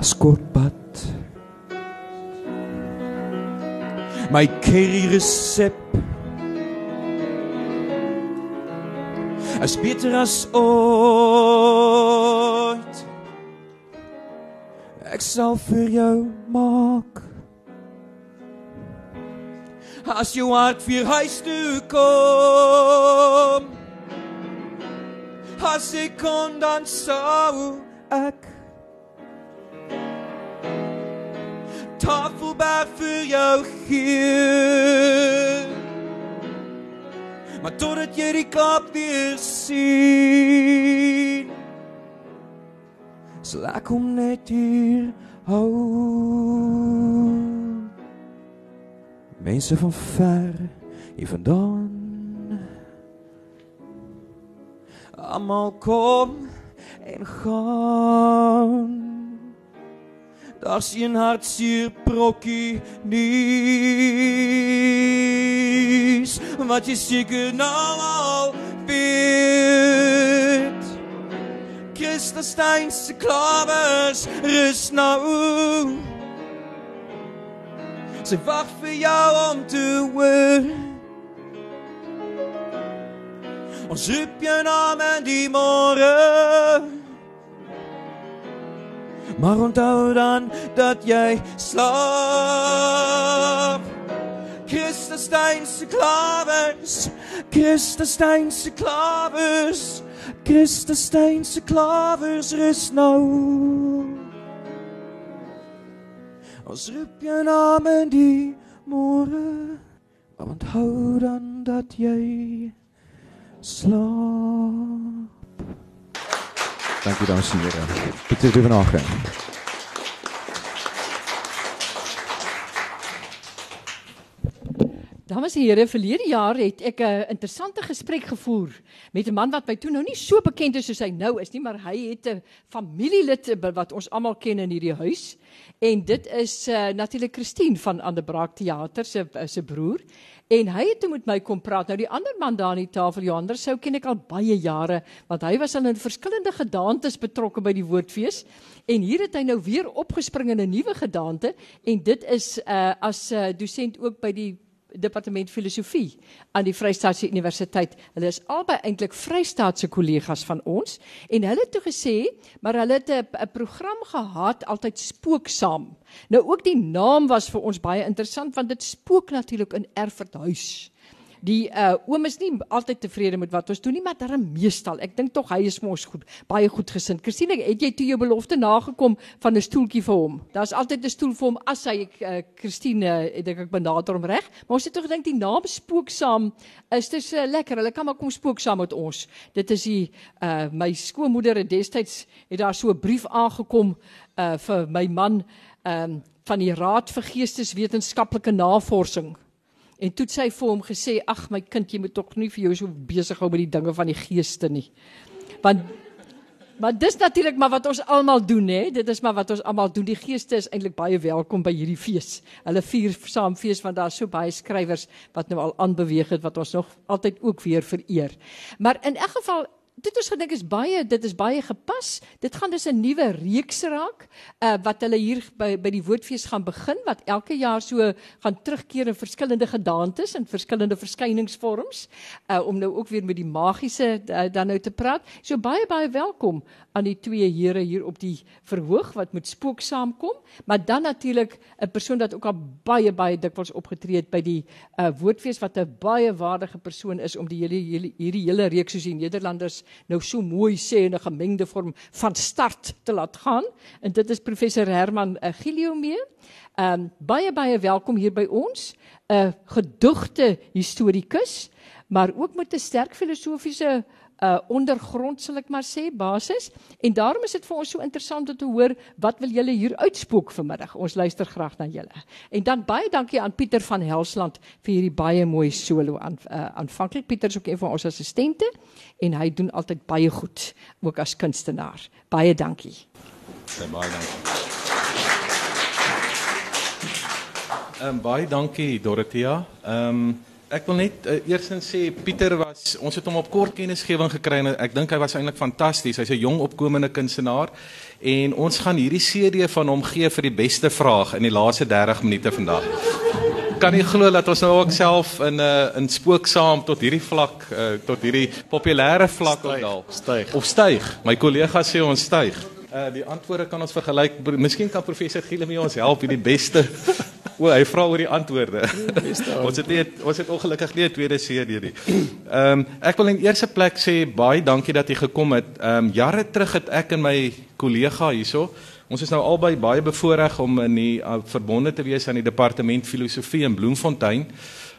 as kortpad. My curry resep is beter as ooit. Ek sal vir jou maak. As jou hart vir huis toe kom. As ek kon dan sou ek vir jou gee. Maar totdat jy die Kaap weer sien, sal ek hom net hier hou. Mense van ver hier vandaan. Almal kom en gaan. Daar's een hartseer brokkie nuus wat jy seker nou al weet. Christus stein se klawers rus nou. Sy wag vir jou om te hoor. Ons roep jou naam in die môre. Maar onthou dan dat jy slaap. Christus stein se klawers, Christus stein se klawers, Christus stein se klawers rus nou. Ons roep jou naam in die môre. Maar onthou dan dat jy slaap. Dankie dames en here. Pieter de Vanagen. Dames en here, verlede jaar het ek 'n interessante gesprek gevoer met 'n man wat my toe nou nie so bekend is soos hy nou is nie, maar hy het 'n familielid wat ons almal ken in hierdie huis. En dit is uh, natuurlik Christine van Anderbraak Theater se se broer. En hy het toe met my kom praat. Nou die ander man daar aan die tafel, Johan, sou ken ek al baie jare, want hy was al in verskillende gedaantes betrokke by die Woordfees. En hier het hy nou weer opgespring in 'n nuwe gedaante en dit is uh as 'n uh, dosent ook by die departement filosofie aan die Vrystaatse Universiteit. Hulle is albei eintlik Vrystaatse kollegas van ons en hulle het toe gesê, maar hulle het 'n program gehad altyd spooksaam. Nou ook die naam was vir ons baie interessant want dit spook natuurlik in Erfurt huis die uh, oom is nie altyd tevrede met wat ons doen nie, maar darm meestal. Ek dink tog hy is mos goed, baie goed gesind. Christine, het jy toe jou belofte nagekom van 'n stoeltjie vir hom? Daar's altyd 'n stoel vir hom as hy uh, Christine, ek dink ek benader hom reg. Maar ons het tog gedink die naam spook saam is dis uh, lekker. Hulle kan maar kom spook saam met ons. Dit is die uh, my skoonmoeder het destyds het daar so 'n brief aangekom uh, vir my man um, van die Raad vir Geesteswetenskaplike Navorsing. En toe het sy vir hom gesê: "Ag my kind, jy moet tog nie vir jou so besig hou met die dinge van die geeste nie." Want maar dis natuurlik maar wat ons almal doen hè. Dit is maar wat ons almal doen. Die geeste is eintlik baie welkom by hierdie fees. Hulle vier saam fees want daar's so baie skrywers wat nou al aanbeweeg het wat ons nog altyd ook weer vereer. Maar in elk geval dit ons gedink is baie dit is baie gepas. Dit gaan dus 'n nuwe reeks raak uh wat hulle hier by by die woordfees gaan begin wat elke jaar so gaan terugkeer in verskillende gedaantes en verskillende verskyningsvorms uh om nou ook weer met die magiese uh, dan nou te praat. So baie baie welkom aan die twee here hier op die verhoog wat met spook saamkom, maar dan natuurlik 'n persoon wat ook al baie baie dikwels opgetree het by die uh woordfees wat 'n baie waardige persoon is om die hele hierdie hele reeks soos die Nederlanders nou so mooi sê in 'n gemengde vorm van start te laat gaan. En dit is professor Herman uh, Gilio mee. Ehm um, baie baie welkom hier by ons. 'n uh, Gedigte historikus, maar ook met 'n sterk filosofiese uh ondergrond sal ek maar sê basis en daarom is dit vir ons so interessant om te hoor wat wil julle hier uitspook vanmiddag. Ons luister graag na julle. En dan baie dankie aan Pieter van Helsland vir hierdie baie mooi solo aan uh, aanvanklik Pieter is ook een van ons assistente en hy doen altyd baie goed ook as kunstenaar. Baie dankie. Baie, baie dankie. Ehm um, baie dankie Dorothea. Ehm um, ek wil net uh, eersins sê Pieter was ons het hom op kort kennisgewing gekry en ek dink hy was eintlik fantasties. Hy's 'n jong opkomende kunstenaar en ons gaan hierdie CD van hom gee vir die beste vraag in die laaste 30 minute vandag. Kan nie glo dat ons nou ook self in 'n uh, in spooksaam tot hierdie vlak uh, tot hierdie populêre vlak opdaal. Styg. Of styg. My kollega sê ons styg. Uh die antwoorde kan ons vergelyk. Miskien kan professor Gielemee ons help hier die beste. O, hy vra oor die antwoorde. ons het nie ons het ongelukkig nie 'n tweede CD nie. Ehm um, ek wil in eerste plek sê baie dankie dat jy gekom het. Ehm um, jare terug het ek en my kollega hierso Ons is nou albei baie bevoorreg om in die uh, verbonde te wees aan die departement filosofie in Bloemfontein.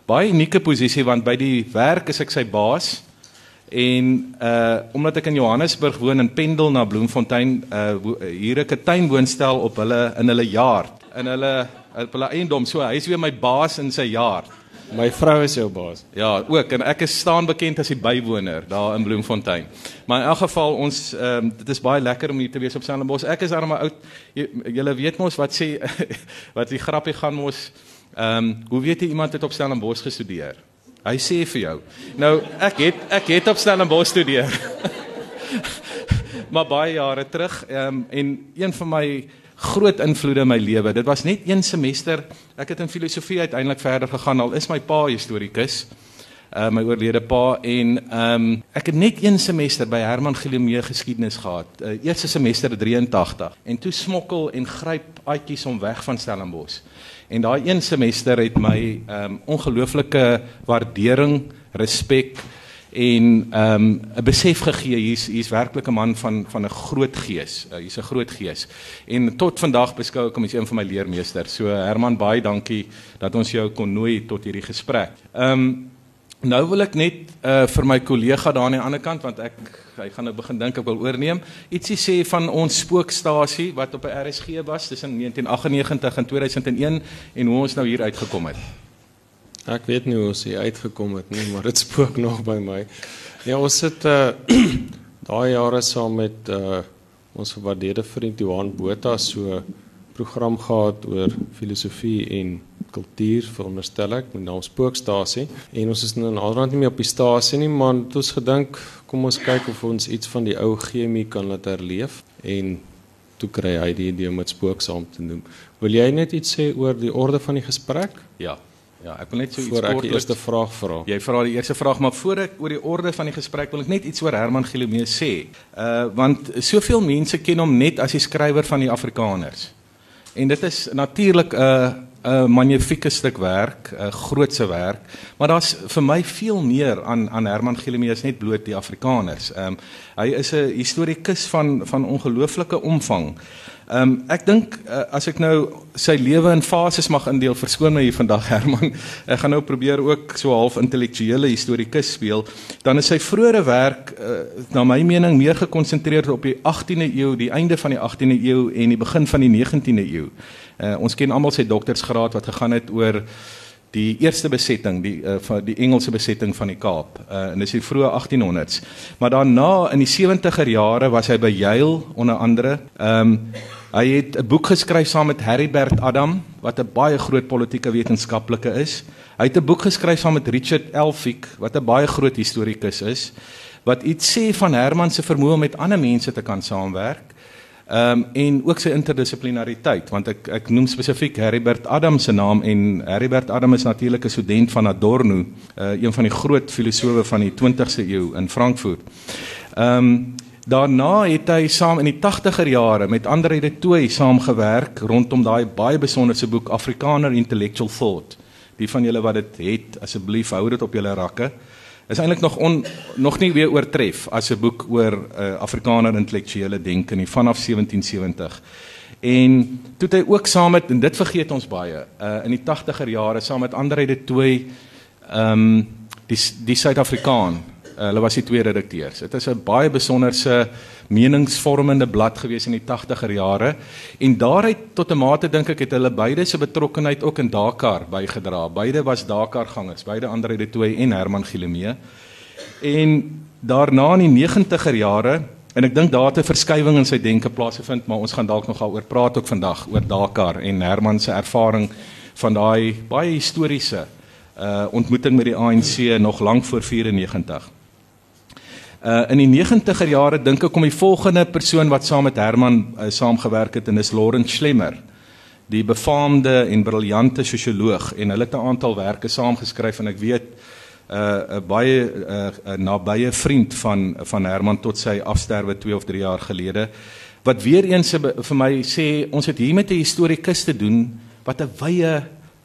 Baie unieke posisie want by die werk is ek sy baas. En uh omdat ek in Johannesburg woon en pendel na Bloemfontein, uh hier ek 'n tuinwoonstel op hulle in hulle yard, in hulle op hulle eiendom. So hy is weer my baas in sy yard. My vrou is jou baas. Ja, ook en ek is staan bekend as die bywoner daar in Bloemfontein. Maar in elk geval ons ehm um, dit is baie lekker om hier te wees op Stellenbosch. Ek is arme oud. Julle weet mos wat sê wat die grappie gaan mos ehm um, hoe weet jy iemand het op Stellenbosch gestudeer? Hy sê vir jou. Nou ek het ek het op Stellenbosch studeer. maar baie jare terug um, en een van my groot invloede in my lewe. Dit was net een semester. Ek het in filosofie uiteindelik verder gegaan al is my pa historikus. Uh, my oorlede pa en ehm um, ek het net een semester by Herman Gilomee geskiedenis gehad. Uh, eerste semester 83 en toe smokkel en gryp aatjies om weg van Stellenbosch. En daai een semester het my ehm um, ongelooflike waardering, respek en ehm um, 'n besef gegee hier's hier's werklik 'n man van van 'n groot gees. Uh, hier's 'n groot gees. En tot vandag beskou ek hom as een van my leermeesters. So Herman, baie dankie dat ons jou kon nooi tot hierdie gesprek. Ehm um, Nou wil ek net uh vir my kollega daar aan die ander kant want ek hy gaan nou begin dink ek wil oorneem. Ietsie sê van ons spookstasie wat op 'n RSG was tussen 1998 en 2001 en hoe ons nou hier uitgekom het. Ek weet nie hoe hier uitgekom het nie, maar dit spook nog by my. Ja, ons het uh daai jare saam met uh ons gewaardeerde vriend Johan Botha so program gehad oor filosofie en kultuur veronderstel ek met naam Spookstasie en ons is nou in Alrand nie meer op die stasie nie maar het ons gedink kom ons kyk of ons iets van die ou chemie kan laat herleef en toe kry hy die idee om dit spooksaam te noem. Wil jy net iets sê oor die orde van die gesprek? Ja. Ja, ek wil net so iets voor ek die eerste vraag vra. Jy vra die eerste vraag, maar voor ek oor die orde van die gesprek wil ek net iets oor Herman Gilomee sê. Uh want soveel mense ken hom net as die skrywer van die Afrikaners. En dit is natuurlik 'n uh, 'n magnifieke stuk werk, 'n grootse werk, maar daar's vir my veel meer aan aan Herman Gilomee as net bloot die Afrikaners. Ehm um, hy is 'n historikus van van ongelooflike omvang. Ehm um, ek dink uh, as ek nou sy lewe in fases mag indeel, verskoon my hier vandag Herman. Ek gaan nou probeer ook so half intellektuele historikus speel. Dan is sy vroeëre werk uh, na my mening meer gekonsentreer op die 18de eeu, die einde van die 18de eeu en die begin van die 19de eeu. Uh, ons ken almal sy doktorsgraad wat gegaan het oor die eerste besetting, die uh, van die Engelse besetting van die Kaap. Uh, en dis die vroeë 1800s. Maar daarna in die 70er jare was hy by Yale onder andere. Ehm um, hy het 'n boek geskryf saam met Heribert Adam wat 'n baie groot politieke wetenskaplike is. Hy het 'n boek geskryf saam met Richard Elphick wat 'n baie groot historikus is wat iets sê van Herman se vermoë om met ander mense te kan saamwerk. Ehm um, en ook sy interdissiplinêriteit want ek ek noem spesifiek Heribert Adam se naam en Heribert Adam is natuurlik 'n student van Adorno, uh, een van die groot filosowe van die 20ste eeu in Frankfurt. Ehm um, daarna het hy saam in die 80er jare met Andre de Tooy saamgewerk rondom daai baie besonderse boek Afrikaner Intellectual Thought. Die van julle wat dit het, asseblief hou dit op julle rakke is eintlik nog on, nog nie weer oortref as 'n boek oor uh, Afrikaner intellektuele denke nie vanaf 1770. En toe het hy ook saam met en dit vergeet ons baie, uh, in die 80er jare saam met Andre de Tooy ehm um, die die Suid-Afrikaan hulle was die twee redakteurs. Dit is 'n baie besonderse meningsvormende blad gewees in die 80er jare en daaruit tot 'n mate dink ek het hulle beide se betrokkeheid ook in Dakar bygedra. Beide was Dakar gangers, beide Andre de Tooy en Herman Gilomee. En daarna in die 90er jare en ek dink daar het 'n verskywing in sy denke plaasgevind, maar ons gaan dalk nog daaroor praat ook vandag oor Dakar en Herman se ervaring van daai baie historiese uh ontmoeting met die ANC nog lank voor 94. Uh in die 90er jare dink ek kom die volgende persoon wat saam met Herman uh, saamgewerk het en dis Lawrence Schlemmer die befaamde en briljante sosioloog en hulle het 'n aantal werke saamgeskryf en ek weet 'n uh, 'n baie 'n uh, uh, nabye vriend van van Herman tot sy afsterwe 2 of 3 jaar gelede wat weer eens vir my sê ons het hier met 'n historikus te doen wat 'n wye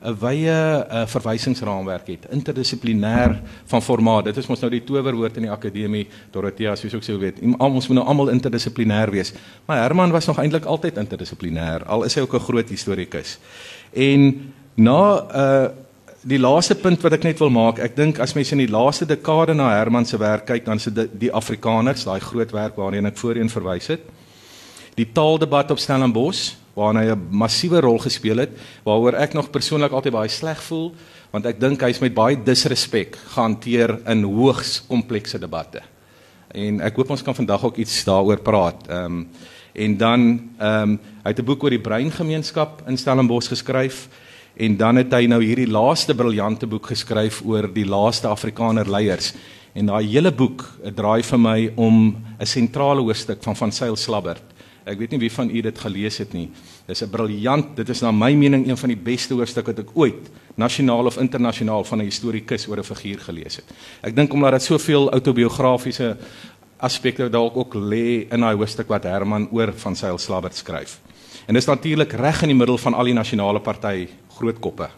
'n wye uh, verwysingsraamwerk het interdissiplinêr van formaat. Dit is mos nou die towerwoord in die akademie Dorothea soos ek sou weet ons moet nou almal interdissiplinêr wees. Maar Herman was nog eintlik altyd interdissiplinêr al is hy ook 'n groot historikus. En na uh, die laaste punt wat ek net wil maak ek dink as mense in die laaste dekade na Herman se werk kyk dan se die Afrikaners daai groot werk waarheen ek voorheen verwys het. Die taaldebat op Stellenbosch waarna hy 'n massiewe rol gespeel het waaroor ek nog persoonlik altyd baie sleg voel want ek dink hy's met baie disrespek gehanteer in hoogs komplekse debatte. En ek hoop ons kan vandag ook iets daaroor praat. Ehm um, en dan ehm um, hy het 'n boek oor die breingemeenskap in Stellenbosch geskryf en dan het hy nou hierdie laaste briljante boek geskryf oor die laaste Afrikaner leiers. En daai hele boek draai vir my om 'n sentrale hoofstuk van van Sail Slabbert Ek weet nie wie van u dit gelees het nie. Dis 'n briljant, dit is na my mening een van die beste hoofstukke wat ek ooit nasionaal of internasionaal van 'n historikus oor 'n figuur gelees het. Ek dink omdat dit soveel autobiografiese aspekte dalk ook lê in daai hoofstuk wat Herman oor van Sail Slabbert skryf. En dis natuurlik reg in die middel van al die nasionale party groot koppe.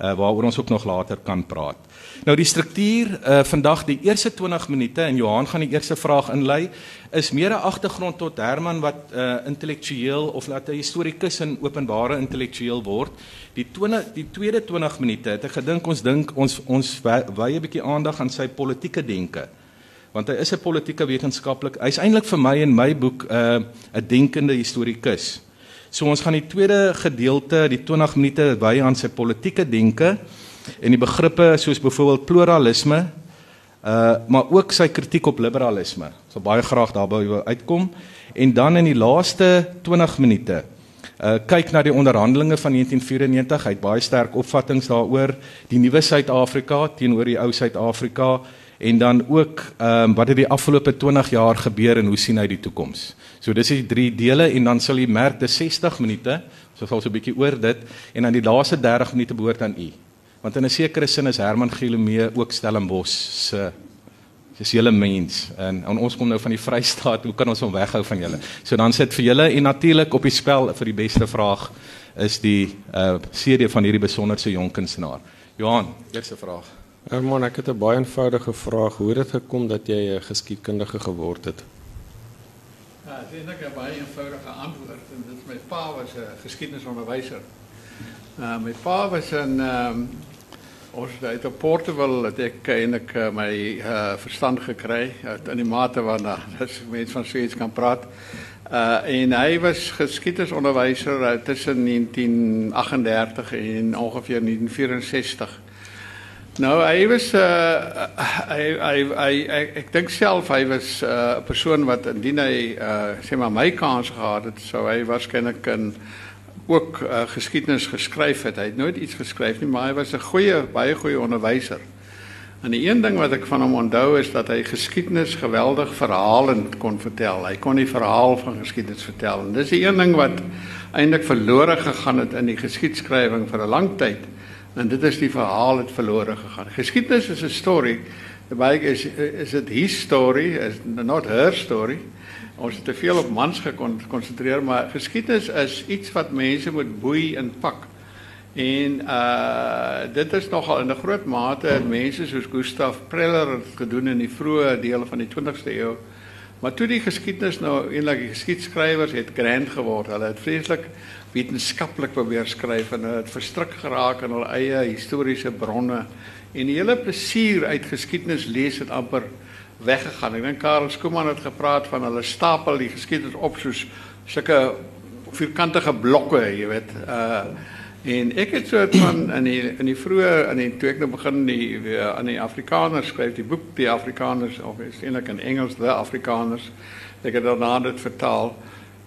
Uh waaroor ons ook nog later kan praat. Nou die struktuur uh vandag die eerste 20 minute en Johan gaan die eerste vraag inlei is meer 'n agtergrond tot Herman wat uh intellektueel of laat 'n historikus en openbare intellektueel word. Die 20 die tweede 20 minute het ek gedink ons dink ons ons wy 'n bietjie aandag aan sy politieke denke. Want hy is 'n politieke wetenskaplik. Hy's eintlik vir my in my boek uh 'n denkende historikus. So ons gaan die tweede gedeelte, die 20 minute wy aan sy politieke denke en die begrippe soos byvoorbeeld pluralisme uh maar ook sy kritiek op liberalisme. So baie graag daarby uitkom en dan in die laaste 20 minute uh kyk na die onderhandelinge van 1994. Hy het baie sterk opvattinge daaroor die nuwe Suid-Afrika teenoor die ou Suid-Afrika en dan ook ehm um, wat het die afgelope 20 jaar gebeur en hoe sien hy die toekoms. So dis die drie dele en dan sal jy merk dis 60 minute. So val so 'n bietjie oor dit en dan die laaste 30 minute behoort aan u. Want in 'n sekere sin is Herman Gilomee ook Stellenbosch se dis hele mens en, en ons kom nou van die Vrystaat, hoe kan ons hom weghou van julle? So dan sit vir julle en natuurlik op die spel vir die beste vraag is die uh CD van hierdie besonderse jong kunstenaar. Johan, eerste vraag. Herman, ek het 'n baie eenvoudige vraag. Hoe het dit gekom dat jy 'n geskiedkundige geword het? Ja, dit is 'n baie eenvoudige antwoord en dit is my pa was 'n geskiedenisonderwyser. Uh my pa was 'n ehm um, Ons uit op Portugal het ek eintlik uh, my uh, verstand gekry uit in die mate waarna as mense van Sweeds kan praat. Uh en hy was geskiedenisonderwyser uh, tussen 1938 en ongeveer 1964. Nou hy was uh hy hy hy ek, ek dink self hy was 'n uh, persoon wat indien hy uh sê maar my kans gehad het, sou hy waarskynlik in ook uh, geskiedenis geskryf het. Hy het nooit iets geskryf nie, maar hy was 'n goeie, baie goeie onderwyser. En die een ding wat ek van hom onthou is dat hy geskiedenis geweldig verhalend kon vertel. Hy kon die verhaal van geskiedenis vertel. En dis die een ding wat eintlik verlore gegaan het in die geskiedskrywing vir 'n lang tyd. En dit is die verhaal het verlore gegaan. Geskiedenis is 'n storie. Baie is is dit his story, is not her story. Ons het te veel op mans gekonsentreer, maar geskiedenis is iets wat mense moet boei en pak. En uh dit is nogal in 'n groot mate mense soos Gustav Preller gedoen in die vroeë dele van die 20ste eeu. Maar toe die geskiedenis nou eintlik die geskiedskrywers het grand geword. Hulle het vreeslik wetenskaplik probeer skryf en het verstrik geraak in hul eie historiese bronne. En die hele plesier uit geskiedenis lees het amper weggegaan. Ek dink Karel Skooman het gepraat van hulle stapel die geskiedenis op soos sulke vierkantige blokke, jy weet. Uh en ek het so van in die in die vroeë in die toe ek nou begin die aan die Afrikaners skryf die boek die Afrikaners of is eintlik in Engels the Afrikaners. Ek het daarna dit vertaal.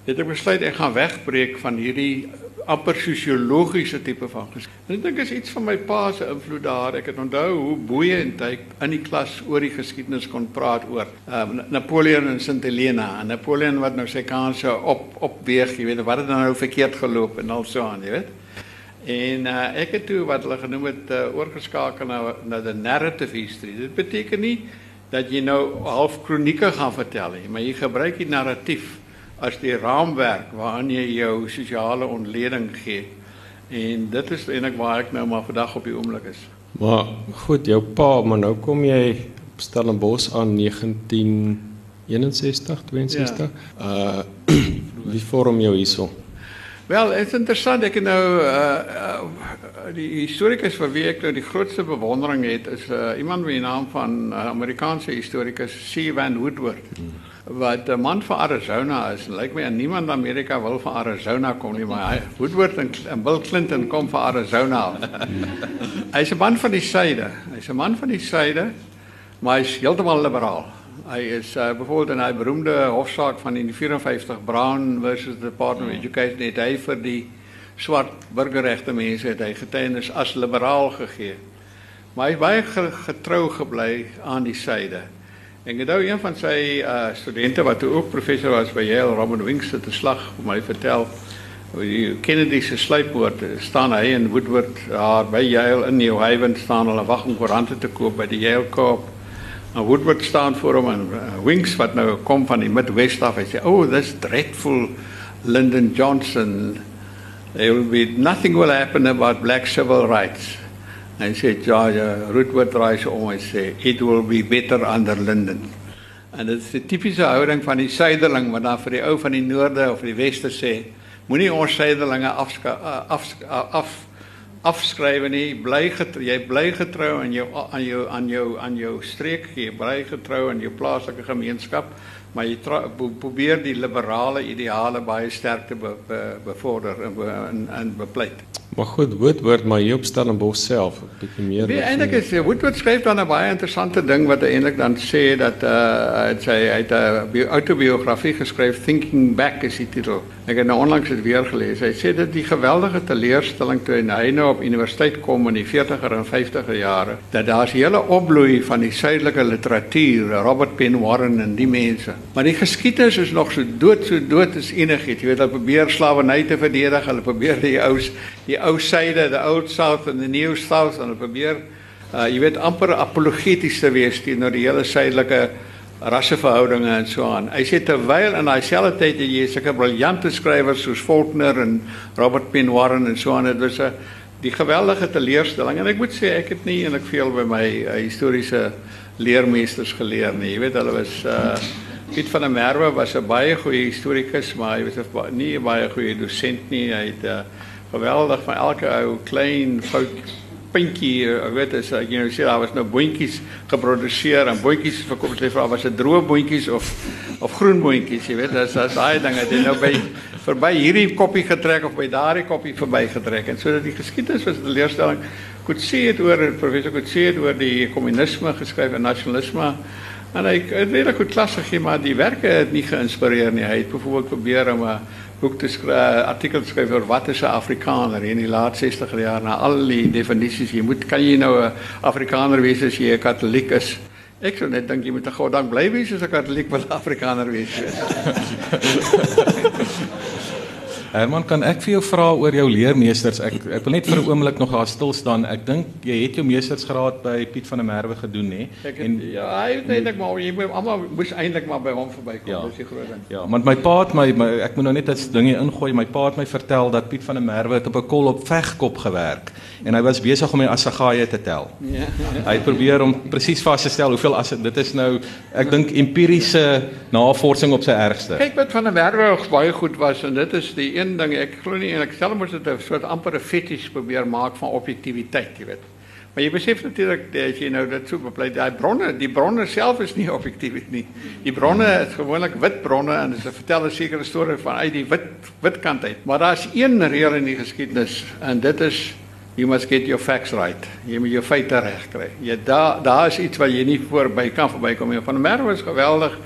Het ek besluit ek gaan wegbreek van hierdie amper sosiologiese tipe van geskiedenis. Ek dink is iets van my pa se invloed daar. Ek het onthou hoe boeiend hy in die klas oor die geskiedenis kon praat oor um, Napoleon en Sint Helena. En Napoleon wat nou sy kanse op opweeg, jy weet, wat het dan nou verkeerd geloop en al so aan, jy weet. En uh, ek het toe wat hulle genoem het uh, oorgeskakel na na the narrative history. Dit beteken nie dat jy nou half kronieke gaan vertel nie, maar jy gebruik die narratief as die raamwerk waarin jy jou sosiale ontleding gee. En dit is eintlik waar ek nou maar vandag op die oomblik is. Maar goed, jou pa, maar nou kom jy op Stellenbosch aan 1961, 62. Ja. Uh wie vorm jou hierso? Wel, het is interessant ek nou uh, uh die historikus vir wie ek nou die grootste bewondering het is uh, iemand met die naam van uh, Amerikaanse historikus C. Van Woodward. Hmm. Wat 'n man van Arizona is. Lyk my aan niemand in Amerika wil van Arizona kom nie, maar hy Woodward en, en Bill Clinton kom van Arizona. Hy's 'n man van die suide. Hy's 'n man van die suide, maar hy's heeltemal liberaal. Hy is uh, byvoorbeeld in 'n beroemde hofsaak van in 54 Brown versus Department of hmm. Education het hy vir die swart burgerregte mense het hy getuienis as liberaal gegee. Maar hy is baie getrou gebly aan die syde. En gedou een van sy uh, studente wat ook professor was by Yale, Robert Winks het 'n slag vir my vertel oor die Kennedy se sluippoort staan hy in Woodward daar by Yale in New Haven staan hulle wag om koerante te koop by die Yale Coop Nou Woodward staan voor hom en uh, Winks wat nou kom van die Midwest af. Hy sê, "Oh, this dreadful Lyndon Johnson. There will be nothing will happen about black civil rights." En sê George Woodward raai so om en sê, "It will be better under Lyndon." En dit is 'n tipiese houding van die suiderling wat dan vir die ou van die noorde of die weste sê, "Moenie ons suiderlinge af af, af afskrywe nie bly jy bly getrou aan jou aan jou aan jou aan jou streek jy bly getrou aan jou plaaslike gemeenskap maar jy probeer die liberale ideale baie sterk te be, be, bevorder en en, en bepleit Maar goed, Woodward maar hier op Stellenbosch self 'n bietjie meer. Nee, eintlik is Woodward skryf dan 'n baie interessante ding wat hy eintlik dan sê dat uh hy hy het 'n autobiografie geskryf Thinking Back is die titel. Ek het nou onlangs dit weer gelees. Hy sê dit die geweldige teleurstelling toe hy nou op universiteit kom in die 40er en 50er jare dat daar's 'n hele opbloei van die suidelike literatuur, Robert Penn Warren en die mense. Maar die geskiedenis is nog so dood so dood as enigiets. Jy weet hulle probeer slawerny te verdedig, hulle probeer die ou die ou syde, the old south and the new south en probeer uh jy weet amper apologeties te wees teenoor die hele suidelike rasseverhoudinge en so aan. Hy sê terwyl in daai selfde tyd het jy sulke briljante skrywers soos Faulkner en Robert Penn Warren en so aan. Dit was 'n die geweldige teleurstelling en ek moet sê ek het nie ek veel by my uh, historiese leermeesters geleer nie. Jy weet hulle was uh Piet van der Merwe was 'n baie goeie historikus, maar hy was 'n nie 'n baie goeie dosent nie. Hy het uh geweldig van elke ou klein fout puntjie, ek weet as ek nou daar was nou boontjies geproduseer en boontjies verkoop het vir was dit droë boontjies of of groen boontjies, jy weet, as as daai dinge dit nou by verby hierdie koppie getrek of by daardie koppie verby getrek en sodat die geskiedenis was 'n leerstelling. Sê dit oor professor sê dit oor die kommunisme geskryf en nasionalisme en hy het baie goed klas gegee maar die werke het nie geïnspireer nie. Hy het byvoorbeeld probeer om 'n boek te skryf, artikel te skryf oor wat is 'n Afrikaner in die laat 60er jare na al die definisies. Jy moet kan jy nou 'n Afrikaner wees as jy 'n Katoliek is? Ek sou net dink jy moet 'n goddank bly wees as 'n Katoliek wil Afrikaner wees. Herman, kan ek vir jou vra oor jou leermeesters? Ek ek wil net vir 'n oomblik nog daar stil staan. Ek dink jy het jou meestersgraad by Piet van der Merwe gedoen, hè? En ja, hy het eintlik maar jy moet almal moes eintlik maar by hom verbykom, ja, dis die groot ding. Ja, want my pa het my, my ek moet nou net 'n dingie ingooi. My pa het my vertel dat Piet van der Merwe het op 'n kol op vegkop gewerk en hy was besig om die assagaie te tel. Ja. Hy het probeer om presies vas te stel hoeveel as dit is nou ek dink empiriese navorsing op sy ergste. Kyk wat van der Merwe baie goed was en dit is die een ding ek glo nie en ek stel mos dit 'n soort amper 'n fetish probeer maak van objektiviteit, jy weet. Maar jy besef natuurlik as jy nou dit so bepleit, daai bronne, die bronne self is nie objektief nie. Die bronne is gewoonlik wit bronne en dit vertel 'n sekere storie van uit die wit wit kant uit. Maar daar's een reël in die geskiedenis en dit is you must get your facts right. Jy moet jou feite reg kry. Jy daar daar is iets wat jy nie voorby kan verbykom nie. Van Merwe is geweldig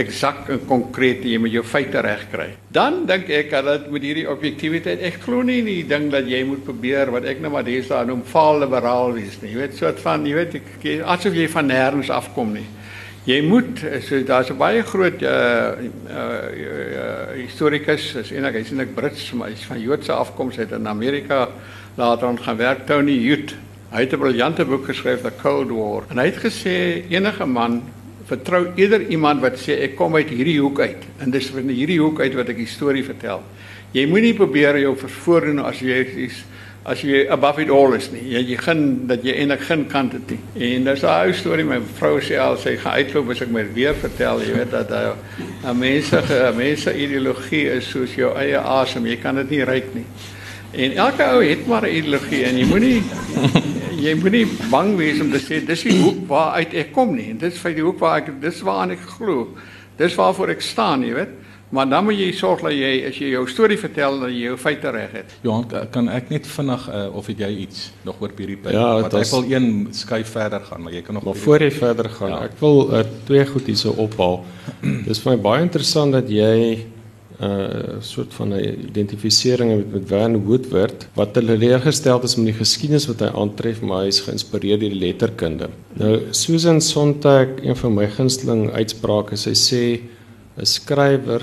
eksak en konkreet jy met jou feite reg kry. Dan dink ek dat dit met hierdie objektiwiteit ek glo nie in die ding dat jy moet probeer wat ek nou maar deesdae noem faal liberaal wees nie. Jy weet soort van jy weet ek, asof jy van nêrens afkom nie. Jy moet so daar's 'n baie groot uh uh, uh historikus, is eintlik hy's eintlik Brits, maar hy's van Joodse afkoms uit in Amerika later aan gaan werk Tony Hood. Hy het 'n briljante boek geskryf The Cold War en hy het gesê enige man vertrou eerder iemand wat sê ek kom uit hierdie hoek uit en dis van hierdie hoek uit wat ek die storie vertel. Jy moenie probeer jou vervoordoen as jy is as jy above it all is nie. Jy jy gaan dat jy eintlik geen kant het nie. En dis 'n ou storie my vrou sê al sy gaan uitloop as ek my weer vertel, jy weet dat 'n mense mense ideologie is soos jou eie asem, jy kan dit nie ryk nie. En elke ou het maar 'n ideologie en jy moenie jy moenie bang wees om te sê dis die hoek waar uit ek kom nie. Dis vir die hoek waar ek dis waaraan ek glo. Dis waarvoor ek staan, jy weet. Maar dan moet jy sorg dat jy as jy jou storie vertel dat jy jou feite reg het. Johan, kan ek net vinnig uh, of het jy iets nog oor hierdie punt? Ja, Want ek wil een skuif verder gaan, maar jy kan nog Maar voor jy verder gaan, ja. ek wil uh, twee goed hierso ophaal. Dis vir my baie interessant dat jy 'n uh, soort van 'n identifisering met met Van Woodward wat hulle leergestel is met die geskiedenis wat hy aantref, maar hy is geïnspireer deur die letterkunde. Nou Susan Sontag, een van my gunsteling uitsprake, sy sê 'n skrywer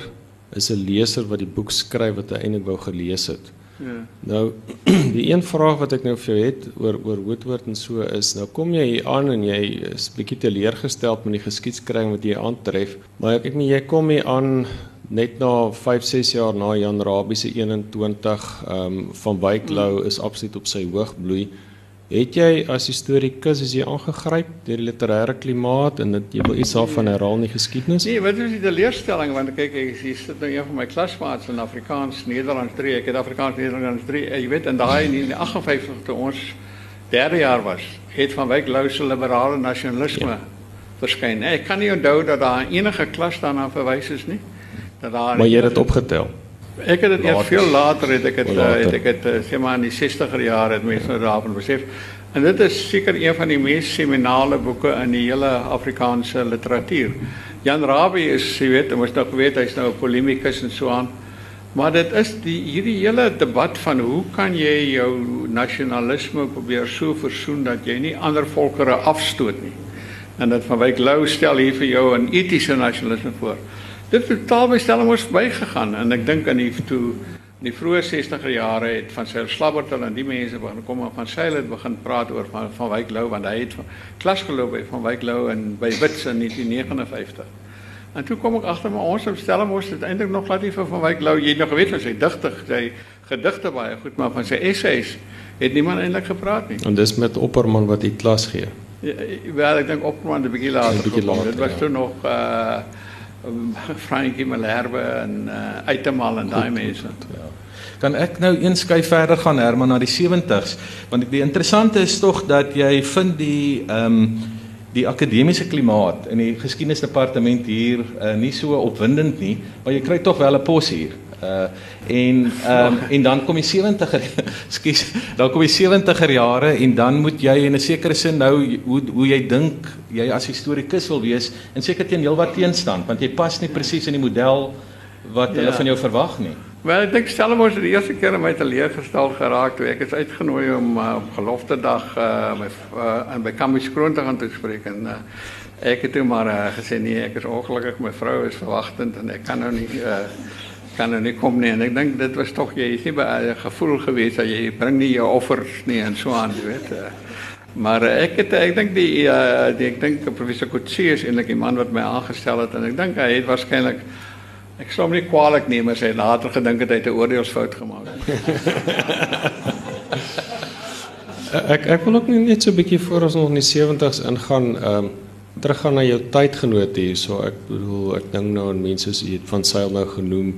is 'n leser wat die boek skryf wat hy eintlik wou gelees het. Ja. Nou die een vraag wat ek nou vir jou het oor oor Woodward en so is, nou kom jy hier aan en jy is bietjie teleurgesteld met die geskiedskrywing wat jy aantref, maar ek ek nie jy kom hier aan net na 5 6 jaar na Jan Rabie se 21 ehm um, van Wyklou is absoluut op sy hoogbloei. Het jy as historikus as jy aangegryp deur die literêre klimaat en dit jy wil iets daarvan herhaal in die geskiedenis? Nee, wat is die teleurstelling want kyk ek hier sit nou een van my klasmaats in Afrikaans Nederlands 3. Ek het Afrikaans Nederlands 3. Jy weet en daai in 58 toe ons derde jaar was, het van Wyklou se liberale nasionalisme ja. verskyn. Ek kan nie onthou dat daar enige klas daarna verwys is nie Maar jy het dit opgetel. Ek het dit eers veel later het ek het, uh, het ek het uh, sê maar in die 60er jare het mense nou daarvan besef. En dit is seker een van die mees seminale boeke in die hele Afrikaanse literatuur. Jan Rabie is, jy weet, ons nog weet hy's nou 'n polemikus en so aan. Maar dit is die hierdie hele debat van hoe kan jy jou nasionalisme probeer so versoen dat jy nie ander volkere afstoot nie. En dit van Wyk Lou stel hier vir jou 'n etiese nasionalisme voor. Dit totaal by stelling ons bygegaan en ek dink aan die toe in die vroeë 60er jare het van sy Slabbertel en die mense begin kom van sy het begin praat oor van van Wyk Lou want hy het klas geloop by van Wyk Lou en by Wits in 1959. En toe kom ek agter maar ons stelling ons het eintlik nog glad nie vir van Wyk Lou jy nog geweet wat sy digtig sy gedigte baie goed maar van sy essays het niemand eintlik gepraat nie. En dis met Opperman wat hy klas gee. Ja, wel ek dink Opperman 'n bietjie later. Dit was ja. toe nog uh Frankie Malherbe en uh, Uitemal en daai mense. Ja. Kan ek nou een skuif verder gaan Herman na die 70s want die interessante is tog dat jy vind die ehm um, die akademiese klimaat in die geskiedenisdepartement hier uh, nie so opwindend nie, maar jy kry tog wel 'n pos hier. Uh en ehm um, en dan kom die 70er skus dan kom die 70er jare en dan moet jy in 'n sekere sin nou hoe hoe jy dink jy as historikus wil wees en seker teen heelwat teenstand want jy pas nie presies in die model wat hulle ja. van jou verwag nie. Wel ek dink Stellenbosch het die eerste keer in my teleer gestel geraak toe ek is uitgenooi om uh, op gelofte dag uh my uh, in by Kampus Kroon te gaan spreek en uh, ek het toe maar uh, gesê nee ek is ongelukkig my vrou is verwagtend en ek kan nou nie uh, kan er nie kom nie. En ek dink dit was tog jy is nie 'n gevoel gewees dat jy bring nie jou offers nie en so aan jy weet uh, maar ek het ek dink die, uh, die ek dink professor Kutsi is eintlik die man wat my aangestel het en ek dink hy het waarskynlik ek sou hom nie kwaliek neem as hy later gedink het hy het 'n oordeelsfout gemaak ek ek wil ook net so 'n bietjie voor ons nog in die 70s ingaan um, teruggaan na jou tydgenoot hier. So ek bedoel ek dink nou aan mense soos jy het van Sail nou genoem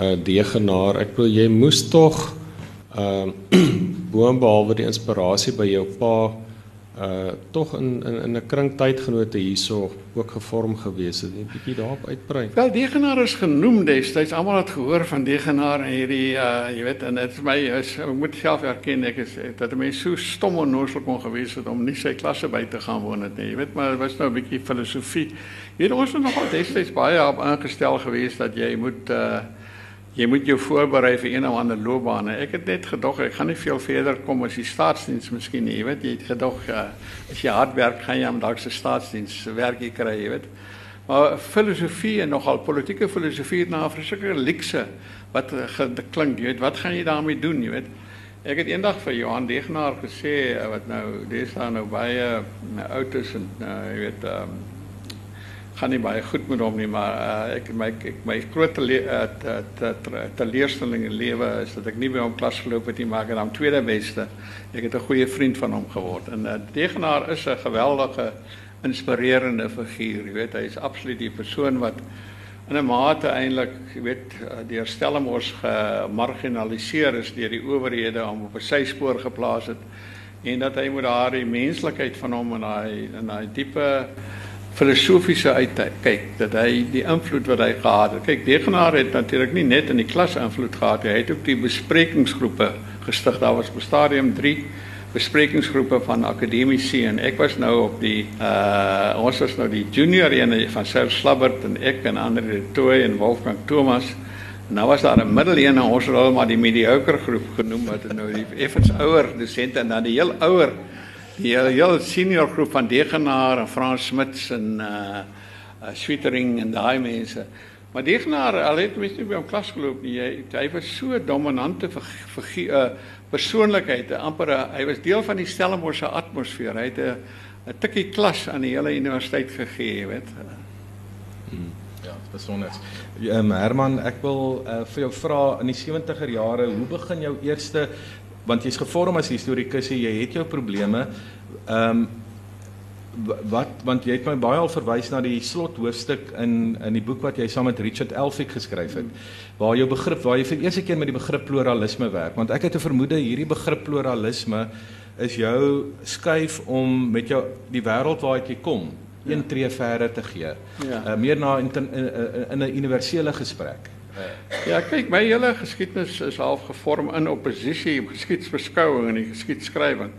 uh degenaar. Ek wil jy moes tog ehm uh, boonbehalwe die inspirasie by jou pa uh tog in in in 'n kring tydgenote hierso ook gevorm gewees het. 'n Bietjie daarop uitbrei. Wel Degenaar is genoem destyds. Almal het gehoor van Degenaar en hierdie uh jy weet en dit vir my is ek moet self erken ek is dat 'n mens so stom en nosel kon gewees het om nie sy klasse by te gaan woon het nie. Jy weet maar dit was nou 'n bietjie filosofie. Jy weet ons was nogal destyds baie op aangestel gewees dat jy moet uh jy moet jou voorberei vir een of ander loopbaan. Ek het net gedog ek gaan nie veel verder kom as die staatsdiens miskien nie. Jy weet jy het gedog uh, as jy hard werk gaan jy am dalk se staatsdiens werk jy kry, jy weet. Maar filosofie en nogal politieke filosofie het na verskriklike likse wat klink, jy weet, wat gaan jy daarmee doen, jy weet? Ek het eendag vir Johan Degenaar gesê wat nou dis nou baie oud is en uh, jy weet um, gaan nie baie goed met hom nie, maar uh, ek my ek my groot teleurstelling in lewe is dat ek nie by hom klas geloop het nie, maar ek het hom tweede beste. Ek het 'n goeie vriend van hom geword. En uh, Degenaar is 'n geweldige inspirerende figuur, jy weet, hy is absoluut die persoon wat in 'n mate eintlik, jy weet, deur Stellenbosch gemarginaliseer is deur die owerhede om op 'n syspoor geplaas het en dat hy met daardie menslikheid van hom en daai en daai diepe filosofiese uitkyk dat hy die invloed wat hy gehad het. Kyk, Degenaar het natuurlik nie net in die klas invloed gehad nie. Hy het ook die besprekingsgroepe gestig. Daar was op stadium 3 besprekingsgroepe van akademici en ek was nou op die uh ons was nou die junior ene van Sir Slabbert en ek en ander Toy en Wolfgang Thomas. Nou was daar 'n middelene ons het hulle maar die mediocre groep genoem wat nou die effens ouer dosente en dan die heel ouer hele, hele senior groep van Degenaar en Frans Smits en uh, uh Swittering en daai mense. Maar Degenaar, al het mens nie by hom klas geloop nie. Hy hy was so dominante vir vir uh persoonlikheid, amper a, hy was deel van die Stellenbosch se atmosfeer. Hy het 'n 'n tikkie klas aan die hele universiteit gegee, jy weet. Hmm. Ja, besonder. Um, Herman, ek wil uh, vir jou vra in die 70er jare, hoe begin jou eerste want jy's gevorm as historikus jy het jou probleme. Ehm um, wat want jy het my baie al verwys na die slot hoofstuk in in die boek wat jy saam met Richard Elphick geskryf het waar jou begrip waar jy vir eerste keer met die begrip pluralisme werk want ek het 'n vermoede hierdie begrip pluralisme is jou skuif om met jou die wêreld waaruit jy kom een ja. tree verder te gee. Ja. Uh, meer na in 'n universele gesprek. Ja, kyk, my hele geskiedenis is half gevorm in oppositie op geskiedsbeskouing en geskiedskrywing.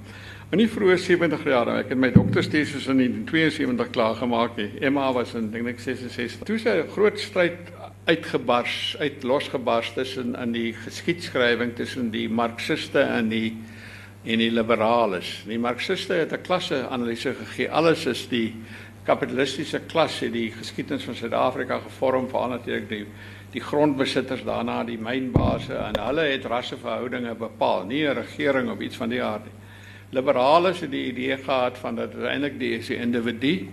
In die vroeë 70 jaar, ek het my dokterstesis in 1972 klaar gemaak. Emma was in dink ek 66. Toe se 'n groot stryd uitgebars, uit losgebars tussen in die geskiedskrywing tussen die marxiste en die en die liberales. Die marxiste het 'n klasse analise gegee. Alles is die kapitalistiese klas het die geskiedenis van Suid-Afrika gevorm, veral natuurlik die die grondbesitters daarna die mynbase en hulle het rasseverhoudinge bepaal, nie 'n regering of iets van die aard nie. Liberale het die idee gehad van dat eintlik die is die individu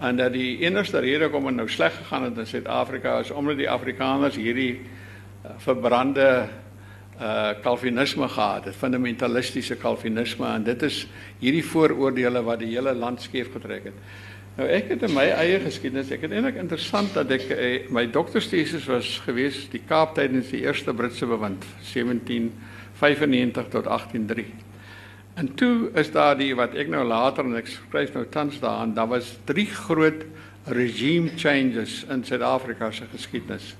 en dat die enigste rede hoekom dit nou sleg gegaan het in Suid-Afrika is omdat die Afrikaners hierdie uh, verbrande uh kalvinisme gehad het, fundamentalistiese kalvinisme en dit is hierdie vooroordeele wat die hele land skeef getrek het. Nou ek het in my eie geskiedenis, ek het eintlik interessant dat ek eh, my dokterstesis was gewees die Kaap tydens die eerste Britse bewind 1795 tot 183. En toe is daar die wat ek nou later en ek skryf nou tans daaraan, daar was drie groot regime changes in Suid-Afrika se geskiedenis.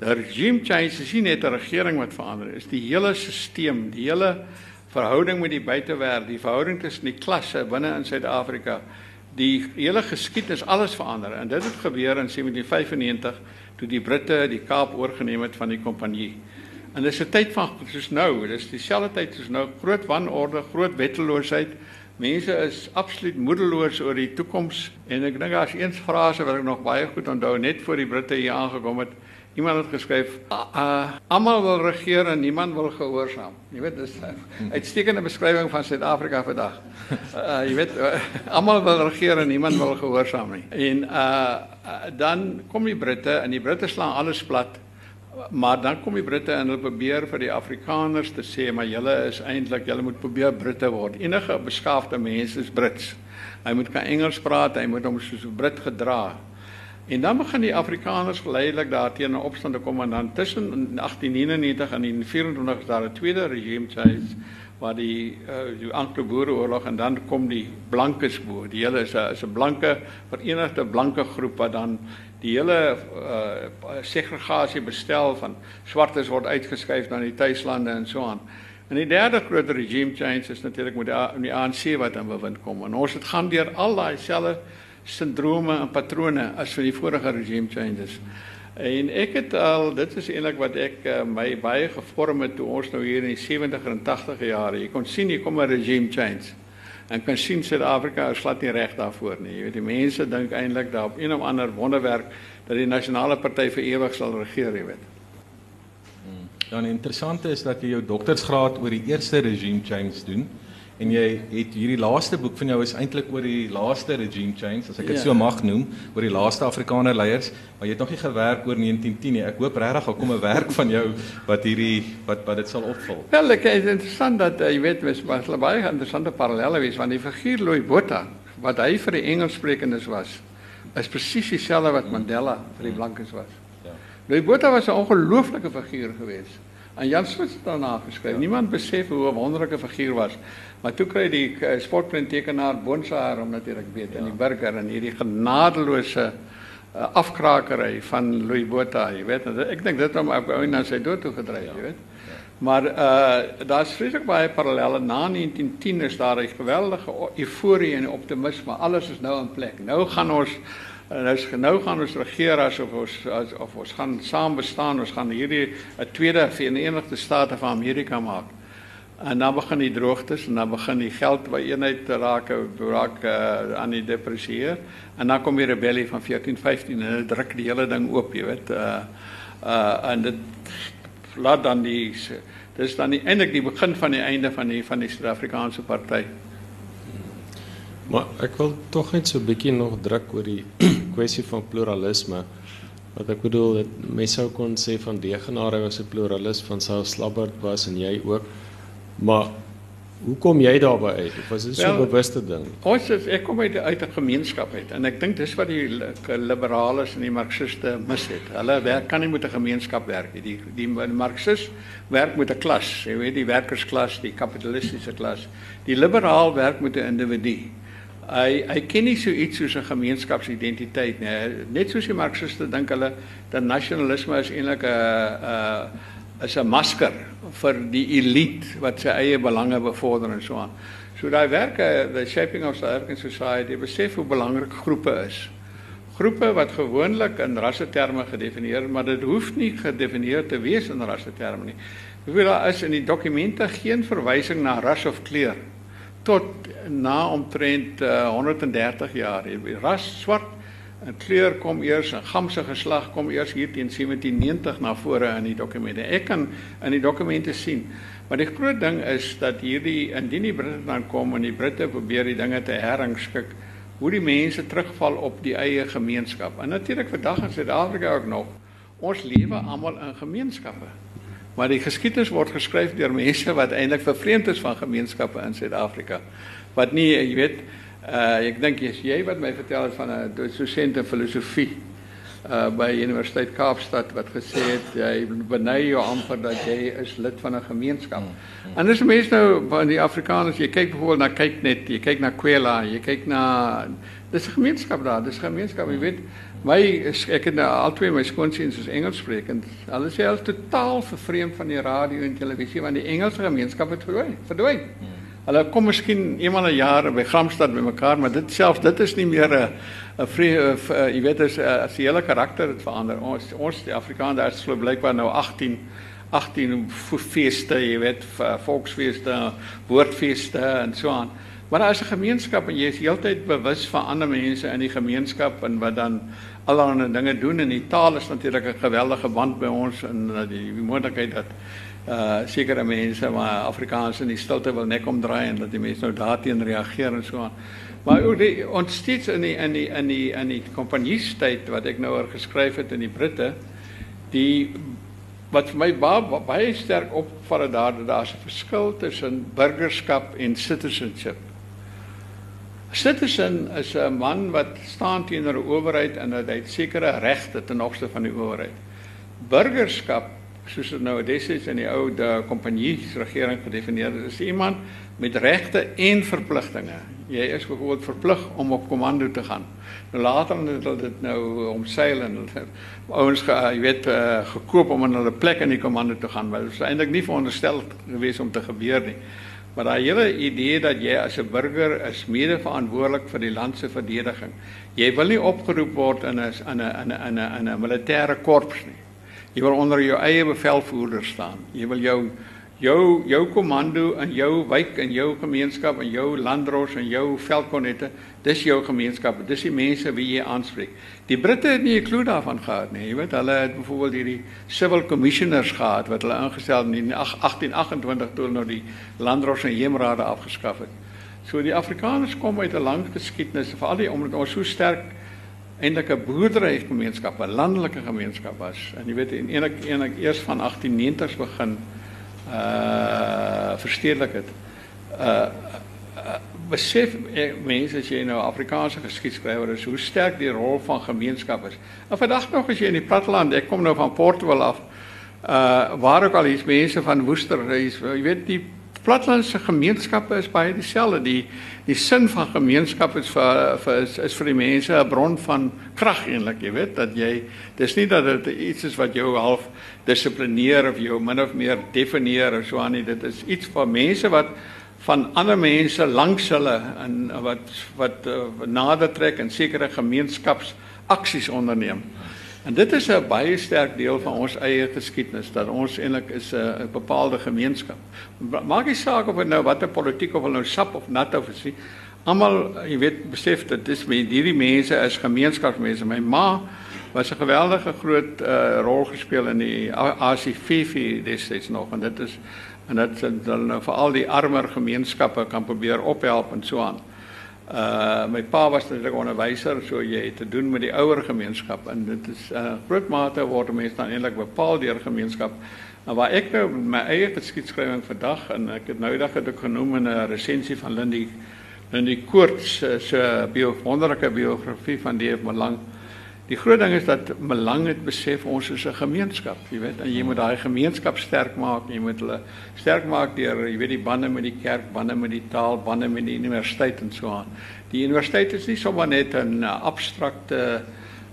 Die regime changes is nie net 'n regering wat verander, is die hele stelsel, die hele verhouding met die buitewêreld, die verhouding tussen die klasse binne in Suid-Afrika die hele geskiedenis alles verander en dit het gebeur in 1795 toe die Britte die Kaap oorgeneem het van die kompanjie. En dis 'n tyd van soos nou, dis dieselfde tyd soos nou, groot wanorde, groot wetteloosheid. Mense is absoluut moedeloos oor die toekoms en ek dink daar's een frase wat ek nog baie goed onthou net voor die Britte hier aangekom het. Iemand het geskryf: uh, "Almal wil regeer en niemand wil gehoorsaam." Jy weet dis 'n uitstekende beskrywing van Suid-Afrika vandag. Uh, jy weet uh, almal wil regeer en niemand wil gehoorsaam nie. En uh dan kom die Britte en die Britte slaan alles plat. Maar dan kom die Britte en hulle probeer vir die Afrikaners te sê maar julle is eintlik julle moet probeer Britte word. Enige beskaafde mens is Brits. Hy moet kan Engels praat, hy moet hom soos 'n Brit gedra. En dan begin die Afrikaners geleidelik daarteen 'n opstand te kom en dan tussen 1899 en 1924 is daar 'n tweede regime change waar die uh, die Anglo-Boereoorlog en dan kom die blankes bo. Die hele is 'n is 'n blanke verenigde blanke groep wat dan die hele uh, segregasie bestel van swartes word uitgeskuif na die tuislande en so aan. En die derde groot regime change is natuurlik met die, die ANC wat aan bewind kom. En ons het gaan deur al daai selfe sindrome en patrone as vir die vorige regime changes. En ek het al dit is eintlik wat ek uh, my baie gevorm het toe ons nou hier in die 70er en 80er jare. Jy kon sien hier kom 'n regime change. En kan sien Suid-Afrika is glad nie reg daarvoor nie. Jy weet die mense dink eintlik daar op een of ander wonderwerk dat die nasionale party vir ewig sal regeer, jy weet. Dan interessant is dat jy jou doktorsgraad oor die eerste regime change doen en jy het hierdie laaste boek van jou is eintlik oor die laaste regime change as ek dit Ja. so mag noem, oor die laaste Afrikaner leiers, maar jy het nog nie gewerk oor 1910 nie. Ek hoop regtig daar kom 'n werk van jou wat hierdie wat wat dit sal opvul. Wel, ek is interessant dat uh, jy weet mens was hulle baie interessante parallelle wees want die figuur Louis Botha wat hy vir die Engelssprekendes was, is presies dieselfde wat Mandela vir die blankes was. Ja. Louis Botha was 'n ongelooflike figuur geweest. En Jan Smuts het daarna geskryf. Niemand besef hoe 'n wonderlike figuur was. Maar toe kry die uh, sportprenttekenaar Bonsaar om natuurlik weet in die burger en hierdie genadeloose uh, afkrakery van Louis Botha, jy weet. Ek dink dit hom op ou na sy dood toe gedryf, jy weet. Maar uh daar's vreeslik baie parallelle na 1910 is daar 'n geweldige euforie en optimisme. Alles is nou in plek. Nou gaan ons uh, nou nou gaan ons regeer asof ons as, of ons gaan saam bestaan. Ons gaan hierdie 'n tweede Verenigde State van Amerika maak. En dan begin die droogtes en dan begin die geld by eenheid te raak raak uh, aan die depresieer en dan kom die rebellie van 1415 en dit druk die hele ding oop, jy weet. Uh uh en dit laat dan die dis dan die, eintlik die begin van die einde van die van die Suid-Afrikaanse party. Maar ek wil tog net so 'n bietjie nog druk oor die kwessie van pluralisme. Wat ek bedoel, dit mense sou kon sê van Degenaar was 'n pluralis, van Sou Slabbert was en jy ook. Maar hoe kom jy daarby uit? Of was dit so 'n bewuste ding? Ons is ek kom uit uit 'n gemeenskap uit en ek dink dis wat die li- liberales en die marxiste mis het. Hulle werk kan nie met 'n gemeenskap werk nie. Die die marxist werk met 'n klas, jy weet die werkersklas, die kapitalistiese klas. Die liberaal werk met 'n individu. Hy hy ken nie so iets soos 'n gemeenskapsidentiteit nie. Net soos die marxiste dink hulle dat nasionalisme is eintlik 'n 'n 'n masker vir die elite wat sy eie belange bevorder en so aan. So daai werke the shaping of South African society besef hoe belangrik groepe is. Groepe wat gewoonlik in rasseterme gedefinieer, maar dit hoef nie gedefinieer te wees in rasseterme nie. Hoewel daar is in die dokumente geen verwysing na ras of kleur tot na omtrent uh, 130 jaar. Die Ras swart en kleur kom eers en gamse geslag kom eers hier teen 1790 na vore in die dokumente. Ek kan in die dokumente sien. Maar die groot ding is dat hierdie indien die Britte dan kom en die Britte probeer die dinge te herrangskik, hoe die mense terugval op die eie gemeenskap. En natuurlik vandag in Suid-Afrika ook nog. Ons lewe almal in gemeenskappe. Maar die geskiedenis word geskryf deur mense wat eintlik vervreemd is van gemeenskappe in Suid-Afrika. Wat nie, jy weet, uh ek dink jy's jy wat my vertel het van 'n dosent in filosofie uh by Universiteit Kaapstad wat gesê het jy beny jou amper dat jy is lid van 'n gemeenskap. En dis mense nou van die Afrikaners, jy kyk byvoorbeeld na kyk net, jy kyk na Kwela, jy kyk na dis 'n gemeenskap daar, dis 'n gemeenskap, jy weet. My ek het nou albei my skoonseuns is Engels sprekend. Hulle sê hulle is totaal vervreemd van die radio en televisie want die Engelse gemeenskap het verdwyn. Verdwyn. Hulle kom miskien eenmal 'n jaar by Gramstad bymekaar, maar dit self dit is nie meer 'n 'n jy weet as as die hele karakter het verander. Ons ons die Afrikaners is glo blykbaar nou 18 18 feeste, jy weet, volksfeeste, woordfeeste en so aan. Maar daar is 'n gemeenskap en jy is heeltyd bewus van ander mense in die gemeenskap en wat dan allerlei dinge doen en die taal is natuurlik 'n geweldige band by ons en die, die moontlikheid dat uh sekere mense maar Afrikaans in die stilte wil nek omdraai en dat die mense nou daarteen reageer en so aan. Maar ook die ons steeds in die in die in die in die kompanjiestyd wat ek nou oor geskryf het in die Britte, die wat vir my baie baie sterk opval daar dat daar's 'n verskil tussen burgerskap en citizenship. Citizen is 'n man wat staan teenoor 'n owerheid en dat hy sekere regte ten opsigte van die owerheid. Burgerskap soos dit nou destyds in die ou de kompanjiesregering gedefinieer is, is iemand met regte en verpligtinge. Jy is byvoorbeeld verplig om op komando te gaan. Nou later het hulle dit nou omseil en ouens ge, jy weet uh, gekoop om in hulle plek in die komando te gaan, maar dit is eintlik nie veronderstel gewees om te gebeur nie. Maar daai hele idee dat jy as 'n burger is mede verantwoordelik vir die land se verdediging. Jy wil nie opgeroep word in 'n in 'n in 'n in 'n 'n militêre korps nie. Wil onder jou eie bevelvoerder staan. Jy wil jou jou jou komando in jou wijk en jou gemeenskap en jou landdros en jou veldkonnette, dis jou gemeenskap. Dis die mense wie jy aanspreek. Die Britte het nie 'n klou daarvan gehad nie. Jy weet, hulle het byvoorbeeld hierdie civil commissioners gehad wat hulle ingestel het in 1828 toe nou die landdros en heemrade afgeskaf het. So die Afrikaners kom uit 'n lang geskiedenis, veral die omdat ons so sterk eintlik 'n boerderygemeenskap, 'n landelike gemeenskap was. En jy weet, en eintlik eintlik eers van 1890s begin uh verstedelik het. Uh, besef mense as jy nou Afrikaanse geskiedskrywer is, hoe sterk die rol van gemeenskap is. En vandag nog as jy in die platteland, ek kom nou van Portugal af, uh waar ook al hier's mense van Woester, jy weet die plattelandse gemeenskappe is baie dieselfde. Die die sin van gemeenskap is vir vir is, is vir die mense 'n bron van krag eintlik, jy weet, dat jy dis nie dat dit iets is wat jou half dissiplineer of jou min of meer definieer of so aan nie. Dit is iets vir mense wat van ander mense langs hulle en wat wat uh, nader trek en sekere gemeenskapsaksies onderneem. En dit is 'n baie sterk deel van ons eie geskiedenis dat ons eintlik is 'n bepaalde gemeenskap. Maak nie saak of dit nou watter politiek of nou sap of nat of is nie. Almal, jy weet, besef dat dis met hierdie mense is gemeenskapsmense. My ma was 'n geweldige groot uh, rol gespeel in die ACFF destyds nog en dit is en dit hulle nou vir al die armer gemeenskappe kan probeer ophelp en so aan. Uh my pa was natuurlik onderwyser, so jy het te doen met die ouer gemeenskap en dit is 'n uh, groot mate word mense dan eintlik bepaal deur gemeenskap. En waar ek nou my eie geskiedskrywing vandag en ek het nou het ek genoem in 'n resensie van Lindy Lindy Koorts se bio wonderlike biografie van die Malang. Die groot ding is dat Malang het besef ons is 'n gemeenskap, jy weet, en jy moet daai gemeenskap sterk maak, jy moet hulle sterk maak deur jy weet die bande met die kerk, bande met die taal, bande met die universiteit en so aan. Die universiteit is nie sommer net 'n abstrakte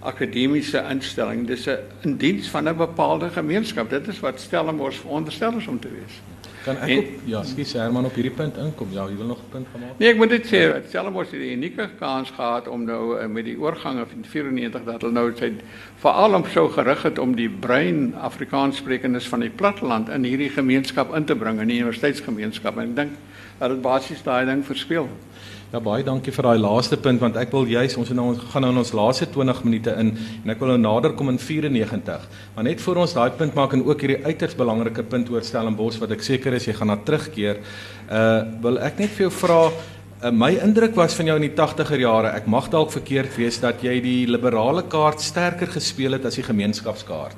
akademiese instelling, dis 'n in diens van 'n bepaalde gemeenskap. Dit is wat Stellenbosch veronderstel is om te wees. Kan ek en, op ja, skus Herman op hierdie punt inkom? Ja, jy wil nog 'n punt gemaak? Nee, ek moet dit sê, Stellenbosch het 'n unieke kans gehad om nou uh, met die oorgange van 94 dat hulle nou sy veral om so gerig het om die brein Afrikaanssprekendes van die platteland in hierdie gemeenskap in te bring in die universiteitsgemeenskap en ek dink dat dit basies daai ding verspeel. Ja baie dankie vir daai laaste punt want ek wil juis ons nou ons gaan nou in ons laaste 20 minute in en ek wil nou nader kom in 94. Maar net voor ons daai punt maak en ook hierdie uiters belangrike punt oor Stellenbosch wat ek seker is jy gaan na terugkeer. Uh wil ek net vir jou vra uh, my indruk was van jou in die 80er jare ek mag dalk verkeerd wees dat jy die liberale kaart sterker gespeel het as die gemeenskapskaart.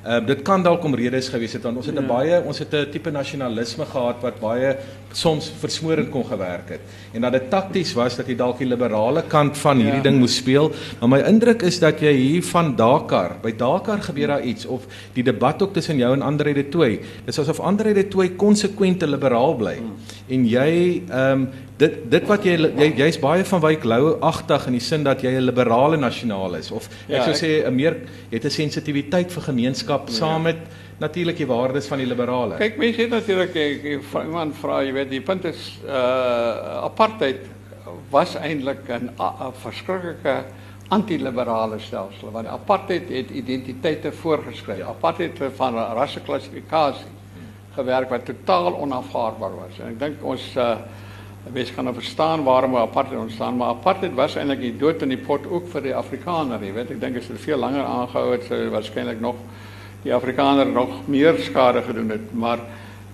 Uh, dit kan dalk om redes gewees het want ons het 'n ja. baie ons het 'n tipe nasionalisme gehad wat baie soms versmoorend kon gewerk het en dat dit takties was dat jy dalk die liberale kant van hierdie ja. ding moes speel maar my indruk is dat jy hier van Dakar by Dakar gebeur daar iets of die debat ook tussen jou en Andre de Tooy dis asof Andre de Tooy konsekwente liberaal bly hmm. en jy ehm um, dit dit wat jy jy jy's baie van Wyk Lou agtig in die sin dat jy 'n liberale nasionaal is of ek ja, sou sê 'n meer jy het 'n sensitiwiteit vir gemeenskap ja. saam met natuurlik die waardes van die liberale. Kyk mense het natuurlik iemand vra jy weet die punt is uh apartheid was eintlik 'n verskriklike antiliberale stelsel want apartheid het identiteite voorgeskryf. Ja. Apartheid het van rasseklassifikasie gewerk wat totaal onaanvaarbaar was. En ek dink ons uh Mens kan nou verstaan waarom apartheid ontstaan, maar apartheid was eintlik die dood in die pot ook vir die Afrikaner, jy weet. Ek dink as dit veel langer aangehou het, sou waarskynlik nog die Afrikaner nog meer skade gedoen het, maar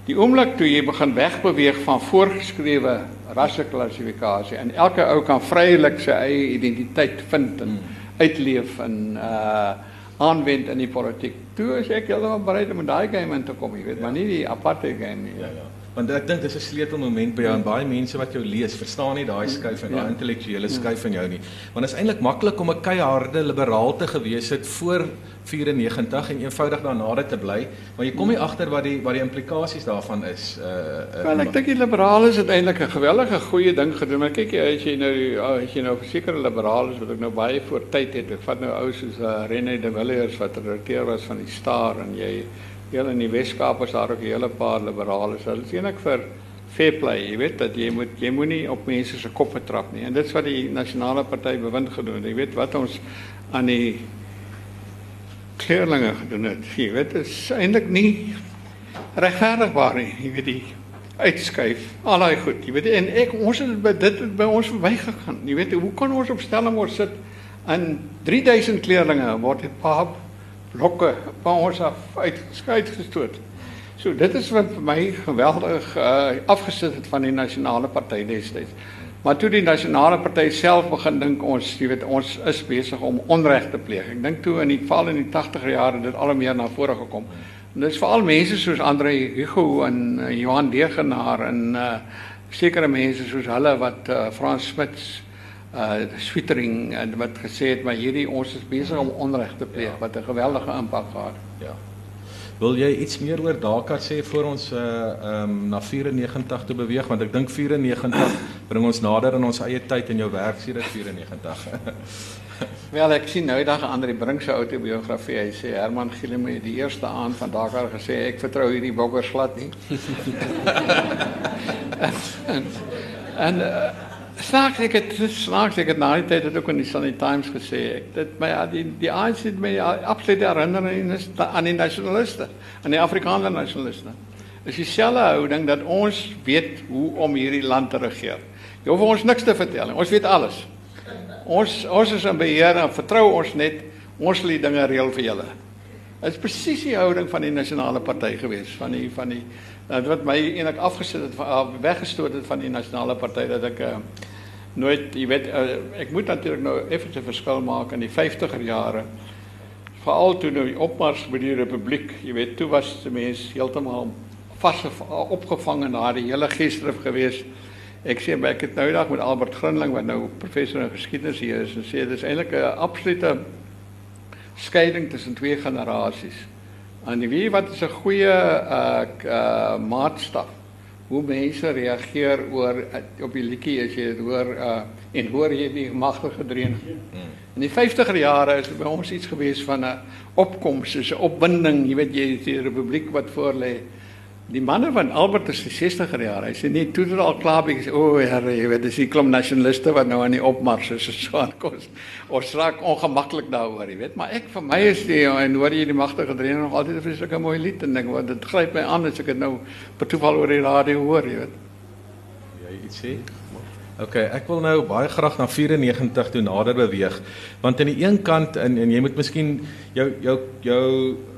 die oomblik toe jy begin wegbeweeg van voorgeskrewe rasseklassifikasie en elke ou kan vrylik sy eie identiteit vind en uitleef en uh aanwend in die politiek. Toe is ek heeltemal bereid om in daai game in te kom, jy weet, ja. maar nie die apartheid game nie. Ja ja. Want ek dink dis 'n sleutelmoment by jou en baie mense wat jou lees, verstaan nie daai skuif en daai Ja. intellektuele skuif in jou nie. Want dit is eintlik maklik om 'n keiharde liberaal te gewees het voor 94 en eenvoudig daarna dit te bly, maar jy kom nie agter wat die wat die implikasies daarvan is. Uh, uh Wel, ek dink die liberale is uiteindelik 'n geweldige goeie ding gedoen. Maar kyk jy as jy nou as jy nou sekere liberale is wat ek nou baie voor tyd het. Ek vat nou ou soos uh, René de Villiers wat redakteur was van die Star en jy heel in die Weskaap is daar ook 'n hele paar liberale. Hulle is eintlik vir fair play. Jy weet dat jy moet jy moenie op mense se koppe trap nie. En dit is wat die nasionale party bewind gedoen het. Jy weet wat ons aan die kleerlinge gedoen het. Jy weet dit is eintlik nie regverdigbaar nie. Jy weet die uitskuif, al daai goed. Jy weet en ek ons het by dit het by ons verbygegaan. Jy weet hoe kan ons op Stellenbosch sit en 3000 kleerlinge word dit paar blokke by ons af uitgeskuif gestoot. So dit is wat vir my geweldig uh, afgesit het van die nasionale party destyds. Maar toe die nasionale party self begin dink ons, jy weet, ons is besig om onreg te pleeg. Ek dink toe in die val in die 80er jare dit al meer na vore gekom. En dit is veral mense soos Andre Hugo en uh, Johan Degenaar en uh, sekere mense soos hulle wat uh, Frans Smits uh Swittering en wat gesê het maar hierdie ons is besig om onreg te pleeg ja. wat 'n geweldige impak gehad. Ja. Wil jy iets meer oor Dakar sê voor ons uh ehm um, na 94 toe beweeg want ek dink 94 bring ons nader aan ons eie tyd en jou werk sê dit 94. Wel ek sien nou eendag Andre Brink se autobiografie. Hy sê Herman Gielem het die eerste aand van Dakar gesê ek vertrou hierdie bokkers glad nie. en en uh, snaaks ek het snaaks ek het na die tyd het ook in die Sunday Times gesê ek dit my die die ANC het my ja, absoluut da- aan die nasionaliste, aan die Afrikaner nasionaliste. Is dieselfde houding dat ons weet hoe om hierdie land te regeer. Jy hoef ons niks te vertel nie. Ons weet alles. Ons ons is in beheer en vertrou ons net ons sal die dinge reël vir julle. Dit is presies die houding van die nasionale party gewees van die van die uh, wat my eintlik afgesit het van uh, weggestoot het van die nasionale party dat ek uh, nooit jy weet uh, ek moet natuurlik nou effens 'n verskil maak in die 50er jare veral toe nou die opmars by die republiek jy weet toe was die mense heeltemal vas opgevang in daardie hele geesdrif geweest Ek sê ek het nou eendag met Albert Grinling wat nou professor in geskiedenis hier is en sê dis eintlik 'n absolute skeiding tussen twee generasies. En jy weet wat is 'n goeie uh, uh maatstaf hoe mense reageer oor uh, op die liedjie as jy dit hoor uh en hoor jy die magtige dreun. In die 50er jare is by ons iets gewees van 'n opkoms, soos 'n opwinding, jy weet jy die republiek wat voor lê. Die manne van Albert is die 60er jare. Hy sê nee, toe dit al klaar bietjie, o, oh, Here, jy weet, dis die klomp nasionaliste wat nou aan die opmars is so aan kos. Ons raak ongemaklik daaroor, jy weet, maar ek vir my is die en hoor jy die magtige dreun nog altyd 'n vreeslike mooi lied en dink wat dit gryp my aan as ek dit nou per toeval oor die radio hoor, jy weet. jy iets sê? OK, ek wil nou baie graag na 94 toe nader beweeg want aan die een kant en en jy moet miskien jou jou jou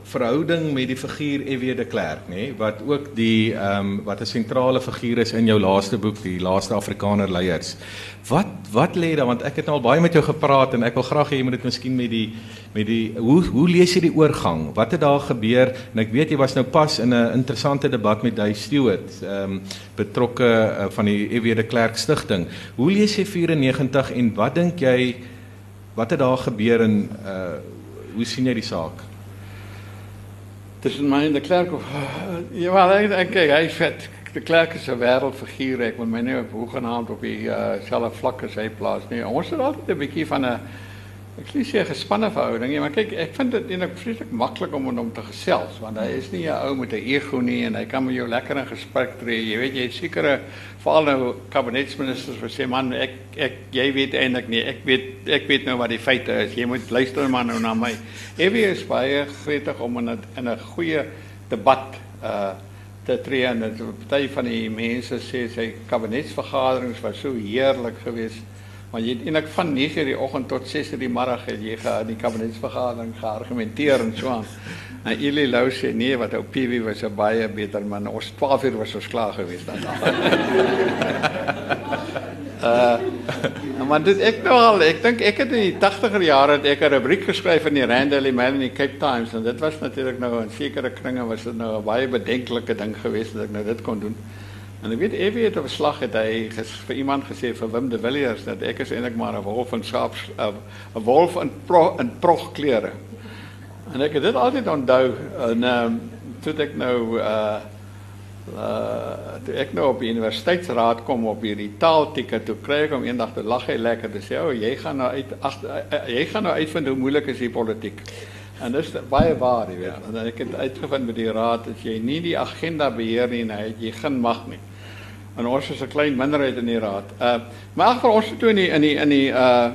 verhouding met die figuur F.W. de Klerk, nê, wat ook die ehm um, wat 'n sentrale figuur is in jou laaste boek, die laaste Afrikaner leiers. Wat wat lê daar want ek het nou al baie met jou gepraat en ek wil graag hê jy moet dit miskien met die met die hoe hoe lees jy die oorgang? Wat het daar gebeur? En ek weet jy was nou pas in 'n interessante debat met Dave Stewart, ehm um, betrokke uh, van die F.W. de Klerk stigting. Hoe lees jy 94 en wat dink jy wat het daar gebeur en uh hoe sien jy die saak? Tussen my en de Klerk of ja, wel ek kyk, hy is vet. De Klerk is 'n wêreldfiguur. Ek moet my nie op hoegenaamd op die uh, vlak as hy plaas nie. Ons het altyd 'n bietjie van 'n ek sê sê gespanne verhouding, maar kyk, ek vind eintlik vreeslik maklik om met hom te gesels want hy is nie 'n ou met 'n ego nie en hy kan met jou lekker in gesprek tree. Jy weet jy het sekere veral nou kabinetsministers sê man jy weet eintlik nie. Ek weet ek weet nou wat die feite is. Jy moet luister maar nou na my. Evie is baie om in 'n in 'n goeie debat uh te tree en party van die mense sê sy kabinetsvergaderings was so heerlik geweest. Maar jy het eintlik van 9:00 die oggend tot 6:00 die middag het jy gaan die kabinetsvergadering geargumenteer en so aan. En Eli Lou sê nee, wat ou PW was 'n baie beter man. Ons 12:00 was ons klaar geweest dan. uh maar dit ek nou al, ek dink ek het in die 80er jare het ek 'n rubriek geskryf in die Rand Daily Mail en die Cape Times en dit was natuurlik nou in sekere kringe was dit nou 'n baie bedenklike ding geweest dat ek nou dit kon doen. En ek weet Evie het op 'n slag het hy ges, vir iemand gesê vir Wim de Villiers dat ek is eintlik maar 'n wolf in skaap 'n wolf in pro, in prog klere. En ek het dit altyd onthou en ehm um, toe ek nou uh uh toe ek nou op die universiteitsraad kom op hierdie taaltikke toe kry ek hom eendag te lag hy lekker te sê o jy gaan nou uit ag jy gaan nou uitvind hoe moeilik is die politiek. En dis baie waar, jy weet. En ek het uitgevind met die raad dat jy nie die agenda beheer nie, nee, jy geen mag nie. En ons is 'n klein minderheid in die raad. Uh maar vir ons toe in die in die in die uh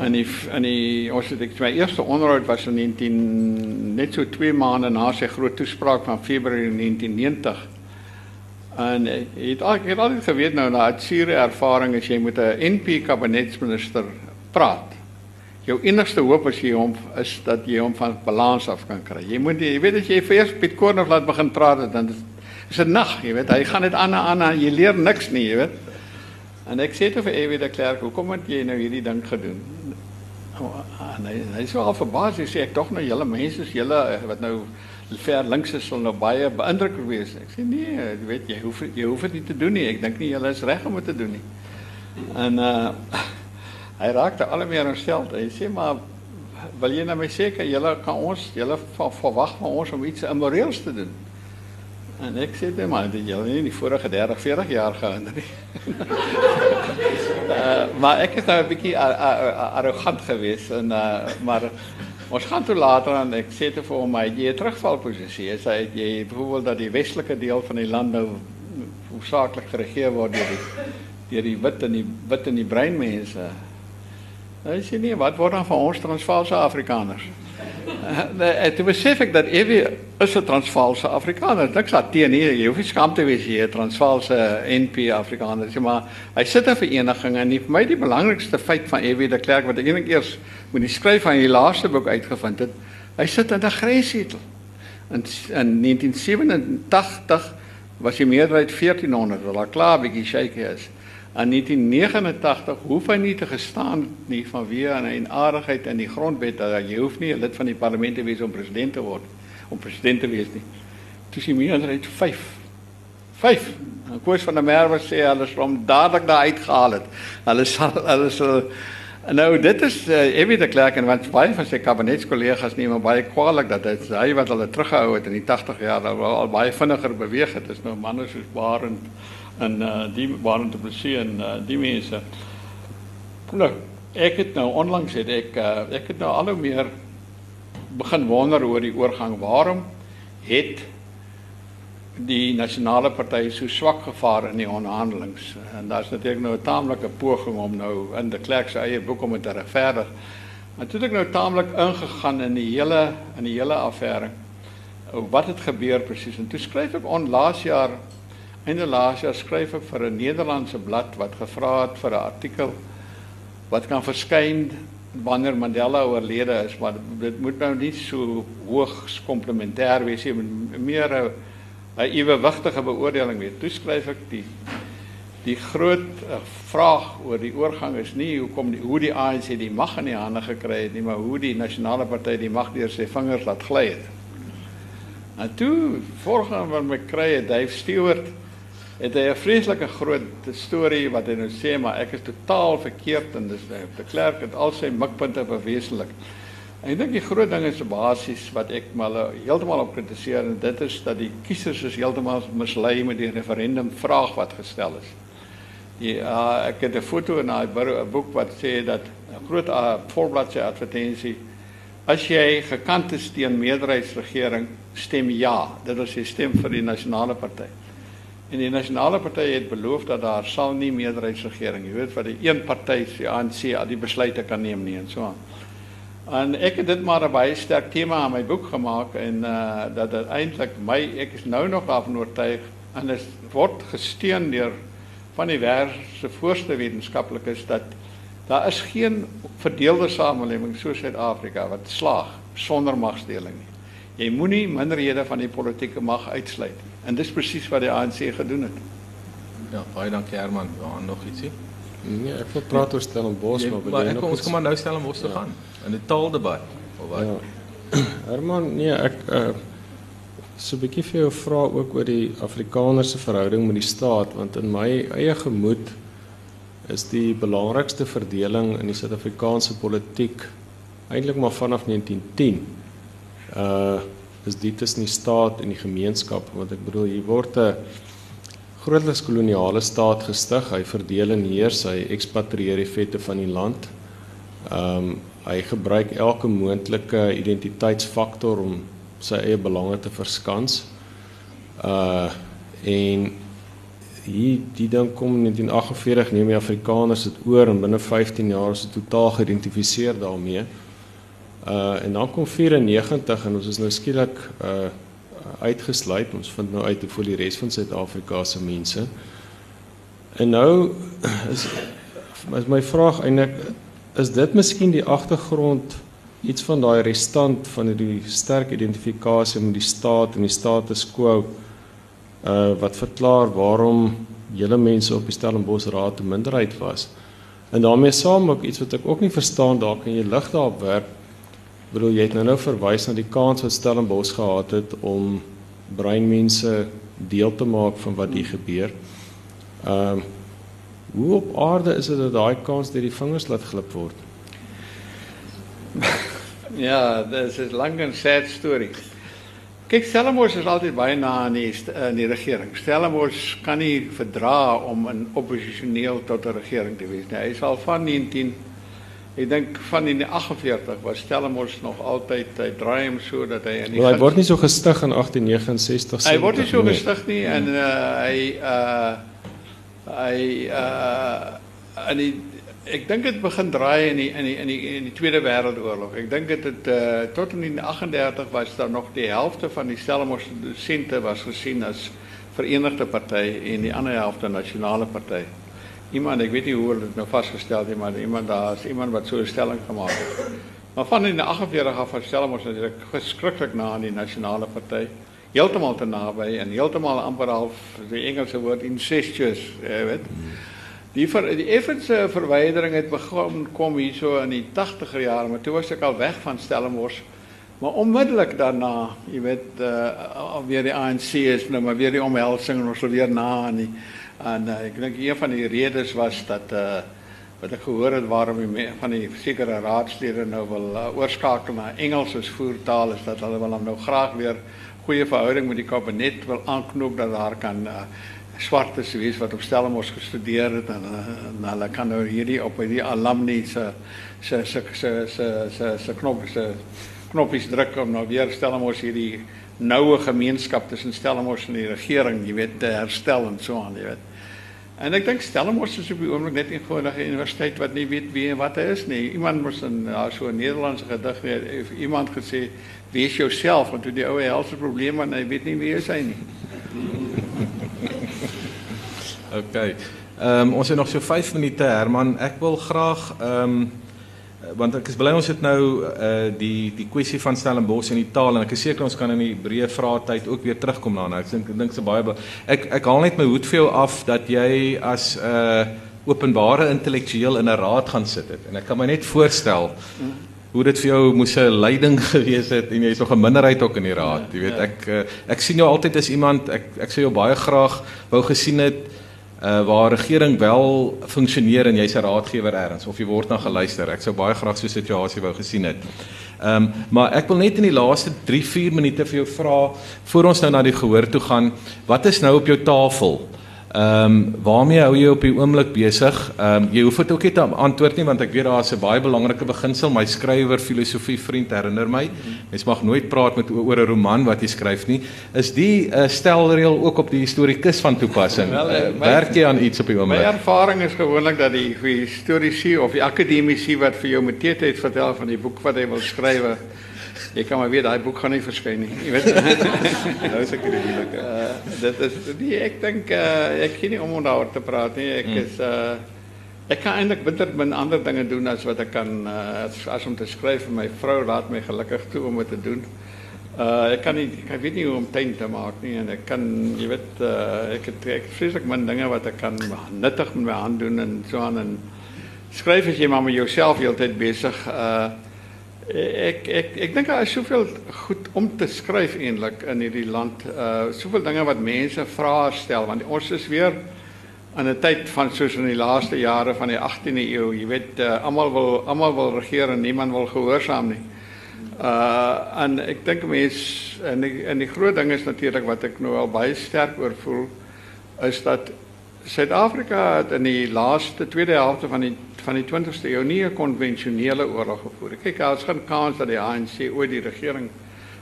in die in die ons het ek my eerste onderhoud was in 19 net so 2 maande na sy groot toespraak van Februarie 1990 En jy het al jy het altyd geweet nou na uitsiere ervaring as jy met 'n NP kabinetsminister praat. Jou enigste hoop as jy hom is dat jy hom van balans af kan kry. Jy moet jy weet as jy eers Piet Kornoff laat begin praat dan is is dit nag, jy weet. Hy gaan net aan en aan jy leer niks nie, jy weet. En ek sê te vir Ewie de Klerk, hoekom het jy nou hierdie ding gedoen? En hy hy is wel verbaas, hy sê ek tog nou julle mense is julle wat nou ver links is sal nou baie beïndrukker wees. Ek sê nee, jy weet jy hoef jy hoef dit nie te doen nie. Ek dink nie jy is reg om dit te doen nie. En uh hy raakte al meer ontstel. Hy sê maar wil jy nou my sê kan julle kan ons julle verwag van ons om iets immoreels te doen? En ek sê dit maar dit julle nie die vorige 30, 40 jaar gehinder nie. uh maar ek het nou 'n bietjie arrogant geweest en uh maar Ons gaan toe later aan ek sê te vir hom hy jy terugvalposisie. Hy sê jy byvoorbeeld dat die westelike deel van die land nou hoofsaaklik geregeer word deur die deur die wit en die wit en die bruin mense. Hy sê nee, wat word dan van ons Transvaalse Afrikaners? En toe besef ek dat Evie is 'n Transvaalse Afrikaner. Niks daar teen nie. Jy hoef nie skaam te wees jy 'n Transvaalse NP Afrikaner is, maar hy sit 'n vereniging en vir my die belangrikste feit van Evie de Klerk wat ek eers moet die skryf van die laaste boek uitgevind het. Hy sit in 'n grensietel. In in 1987 was die meerderheid 1400, wat daar klaar bietjie shaky is. In 1989 hoef hy nie te gestaan nie vanweë 'n eienaardigheid in die grondwet dat jy hoef nie 'n lid van die parlement te wees om president te word om president te wees nie. Toe sien meerderheid 5. 5. En Koos van der Merwe sê hulle het hom dadelik daar uitgehaal het. Hulle sal hulle sal nou dit is uh, Evie de Klerk en want baie van sy kabinetskollegas neem baie kwaadlik dat dit hy wat hulle teruggehou het in die 80 jaar al baie vinniger beweeg het. Dit is nou manne soos Barend en uh, die waren te plezier en uh, die mense. Nou, ek het nou onlangs het ek uh, ek het nou al hoe meer begin wonder oor die oorgang. Waarom het die nasionale party so swak gevaar in die onderhandelings? En daar's natuurlik nou 'n taamlike poging om nou in die Klerk se eie boek om dit te regverdig. Maar toe het ek nou taamlik ingegaan in die hele in die hele affære. Wat het gebeur presies? En toe skryf ek onlaas jaar Einde laas jaar skryf ek vir 'n Nederlandse blad wat gevra het vir 'n artikel wat kan verskyn wanneer Mandela oorlede is, maar dit moet nou nie so hoogs komplementêr wees nie, meer 'n 'n ewewigtige beoordeling wees. Toe skryf ek die die groot uh, vraag oor die oorgang is nie hoekom die hoe die ANC die mag in die hande gekry het nie, maar hoe die nasionale party die mag deur sy vingers laat gly het. En toe volgens wat my kry het Dave Stewart het hy 'n vreeslike groot storie wat hy nou sê maar ek is totaal verkeerd en dis eh, die klerk het al sy mikpunte verwesenlik. Ek dink die groot ding is basies wat ek maar heeltemal op kritiseer en dit is dat die kiesers is heeltemal mislei met die referendum vraag wat gestel is. Die uh, ek het 'n foto in 'n boek wat sê dat 'n groot uh, voorbladsy advertensie as jy gekant is teen meerderheidsregering stem ja, dit wil sê stem vir die nasionale party. En die nasionale party het beloof dat daar sal nie meerderheidsregering, jy weet wat die een party, die ANC, al die besluite kan neem nie en so aan. En ek het dit maar 'n baie sterk tema in my boek gemaak en uh dat dit eintlik my ek is nou nog daarvan oortuig en dit word gesteun deur van die wêreld se voorste wetenskaplikes dat daar is geen verdeelde samelewing soos Suid-Afrika wat slaag sonder magsdeling nie. Jy moenie minderhede van die politieke mag uitsluit nie. En dis presies wat die ANC gedoen het. Ja, baie dankie Herman. Ja, nog ietsie? Nee, ek wil praat oor Stellenbosch, maar wil jy nog ons kom maar nou Stellenbosch toe ja. gaan in 'n taaldebat of wat? Ja. Herman, nee, ek uh so 'n bietjie vir jou vra ook oor die Afrikaner se verhouding met die staat want in my eie gemoed is die belangrikste verdeling in die Suid-Afrikaanse politiek eintlik maar vanaf 1910. Uh is dit tussen die staat en die gemeenskap want ek bedoel hier word 'n grootliks koloniale staat gestig. Hy verdeel en heers, hy ekspatrieer die vette van die land. Ehm um, hy gebruik elke moontlike identiteitsfaktor om sy eie belange te verskans. Uh en hier die ding kom in 1948 neem die Afrikaners dit oor en binne 15 jaar is dit totaal geïdentifiseer daarmee. Uh en dan kom 94 en ons is nou skielik uh uitgesluit. Ons vind nou uit hoe voel die res van Suid-Afrika se mense. En nou is is my vraag eintlik is dit miskien die agtergrond iets van daai restant van die sterk identifikasie met die staat en die status quo uh wat verklaar waarom julle mense op die Stellenbosch raad 'n minderheid was. En daarmee saam ook iets wat ek ook nie verstaan, daar kan jy lig daarop werp. Bedoel jy het nou nou verwys na die kans wat Stellenbosch gehad het om breinmense deel te maak van wat hier gebeur. Ehm uh, hoe op aarde is dit dat daai kans deur die vingers laat glip word? Ja, dis 'n lang en sad storie. Kyk, Stellenbosch is altyd baie na aan die in die regering. Stellenbosch kan nie verdra om 'n oppositioneel tot 'n regering te wees nie. Hy is al van 19 Ek dink van in 48 was Stellenbosch nog altyd hy draai hom so dat hy in die well, Hy word nie so gestig in 1869 Hy word nie so nee. gestig nie en uh, hy uh hy uh in die ek dink dit begin draai in die in die in die in die Tweede Wêreldoorlog. Ek dink dit het uh, tot in 1938 was daar nog die helfte van die Stellenbosch dosente was gesien as Verenigde Party en die ander helfte Nasionale Party. Iemand, ek weet nie hoe hulle dit nou vasgestel het, maar iemand daar is iemand wat so 'n stelling gemaak het. Maar van in 48 af van Stellenbosch natuurlik geskrikkelik na aan die Nasionale Party. Heeltemal te naby en heeltemal amper half die Engelse woord incestuous, jy weet. Hmm. Die ver, die effense verwydering het begin kom hierso in die 80er jare, maar toe was ek al weg van Stellenbosch. Maar onmiddellik daarna, jy weet, uh alweer die ANC is nou maar weer die omhelsing en ons weer na aan die en uh, ek dink een van die redes was dat uh wat ek gehoor het waarom die van die sekere raadslede nou wil uh, oorskakel na Engels as voertaal is dat hulle wil nou graag weer goeie verhouding met die kabinet wil aanknoop dat daar kan uh, swartes wees wat op Stellenbosch gestudeer het en, en hulle kan nou hierdie op hierdie alumni se se se se se se se knop se knoppies druk om nou weer Stellenbosch hierdie noue gemeenskap tussen Stellenbosch en die regering, jy weet, te herstel en so aan, jy weet. En ek dink Stellenbosch is op die oomblik net 'n eenvoudige universiteit wat nie weet wie en wat hy is nie. Iemand moes in daar so Nederlandse gedig hê, iemand gesê, "Wees jouself," want toe die ou helse probleme en hy weet nie wie hy is nie. OK. Ehm ons het nog so 5 minute Herman. Ek wil graag ehm want ek is bly ons het nou uh die die kwessie van Stellenbosch en die taal en ek is seker ons kan in die breë vrae tyd ook weer terugkom daarna. Ek dink ek dink se baie ek ek haal net my hoed vir jou af dat jy as 'n uh, openbare intellektueel in 'n raad gaan sit het. En ek kan my net voorstel hoe dit vir jou moes 'n leiding gewees het en jy's nog 'n minderheid ook in die raad. Jy weet ek uh, ek sien jou altyd as iemand ek ek sou jou baie graag wou gesien het uh waar regering wel funksioneer en jy's 'n raadgewer ergens of jy word na geluister. Ek sou baie graag so 'n situasie wou gesien het. Ehm um, maar ek wil net in die laaste 3-4 minute vir jou vra voor ons nou na die gehoor toe gaan, wat is nou op jou tafel? Ehm um, waarmee hou jy op die oomblik besig? Ehm um, jy hoef dit ook nie te antwoord nie want ek weet daar is 'n baie belangrike beginsel. My skrywer filosofie vriend herinner my, mens mag nooit praat met oor 'n roman wat jy skryf nie. Is die uh, stelreël ook op die historikus van toepassing? Wel, uh, Werk jy aan iets op die oomblik? My ervaring is gewoonlik dat die historiese of die akademici wat vir jou met tyd vertel van die boek wat hy wil skryf Jy kan maar weet daai boek gaan nie verskyn nie. Jy weet. nou is die moeilike. Uh, dit is die ek dink uh, ek gee nie om om daaroor te praat nie. Ek hmm. is uh ek kan eintlik bitter min ander dinge doen as wat ek kan uh, as om te skryf vir my vrou laat my gelukkig toe om dit te doen. Uh ek kan nie ek weet nie hoe om tyd te maak nie en ek kan jy weet uh ek het ek vreeslik min dinge wat ek kan nuttig met my hand doen en so aan en skryf as jy maar met jouself heeltyd besig uh Ek ek ek dink daar is soveel goed om te skryf eintlik in hierdie land. Uh soveel dinge wat mense vrae stel want ons is weer in 'n tyd van soos in die laaste jare van die 18de eeu. Jy weet uh, almal wil almal wil regeer en niemand wil gehoorsaam nie. Uh en ek dink mense en die, en die groot ding is natuurlik wat ek nou al baie sterk oor voel is dat Suid-Afrika het in die laaste tweede helfte van die van die 20ste eeu nie 'n konvensionele oorlog gevoer. Kyk, daar is geen kans dat die ANC ooit die regering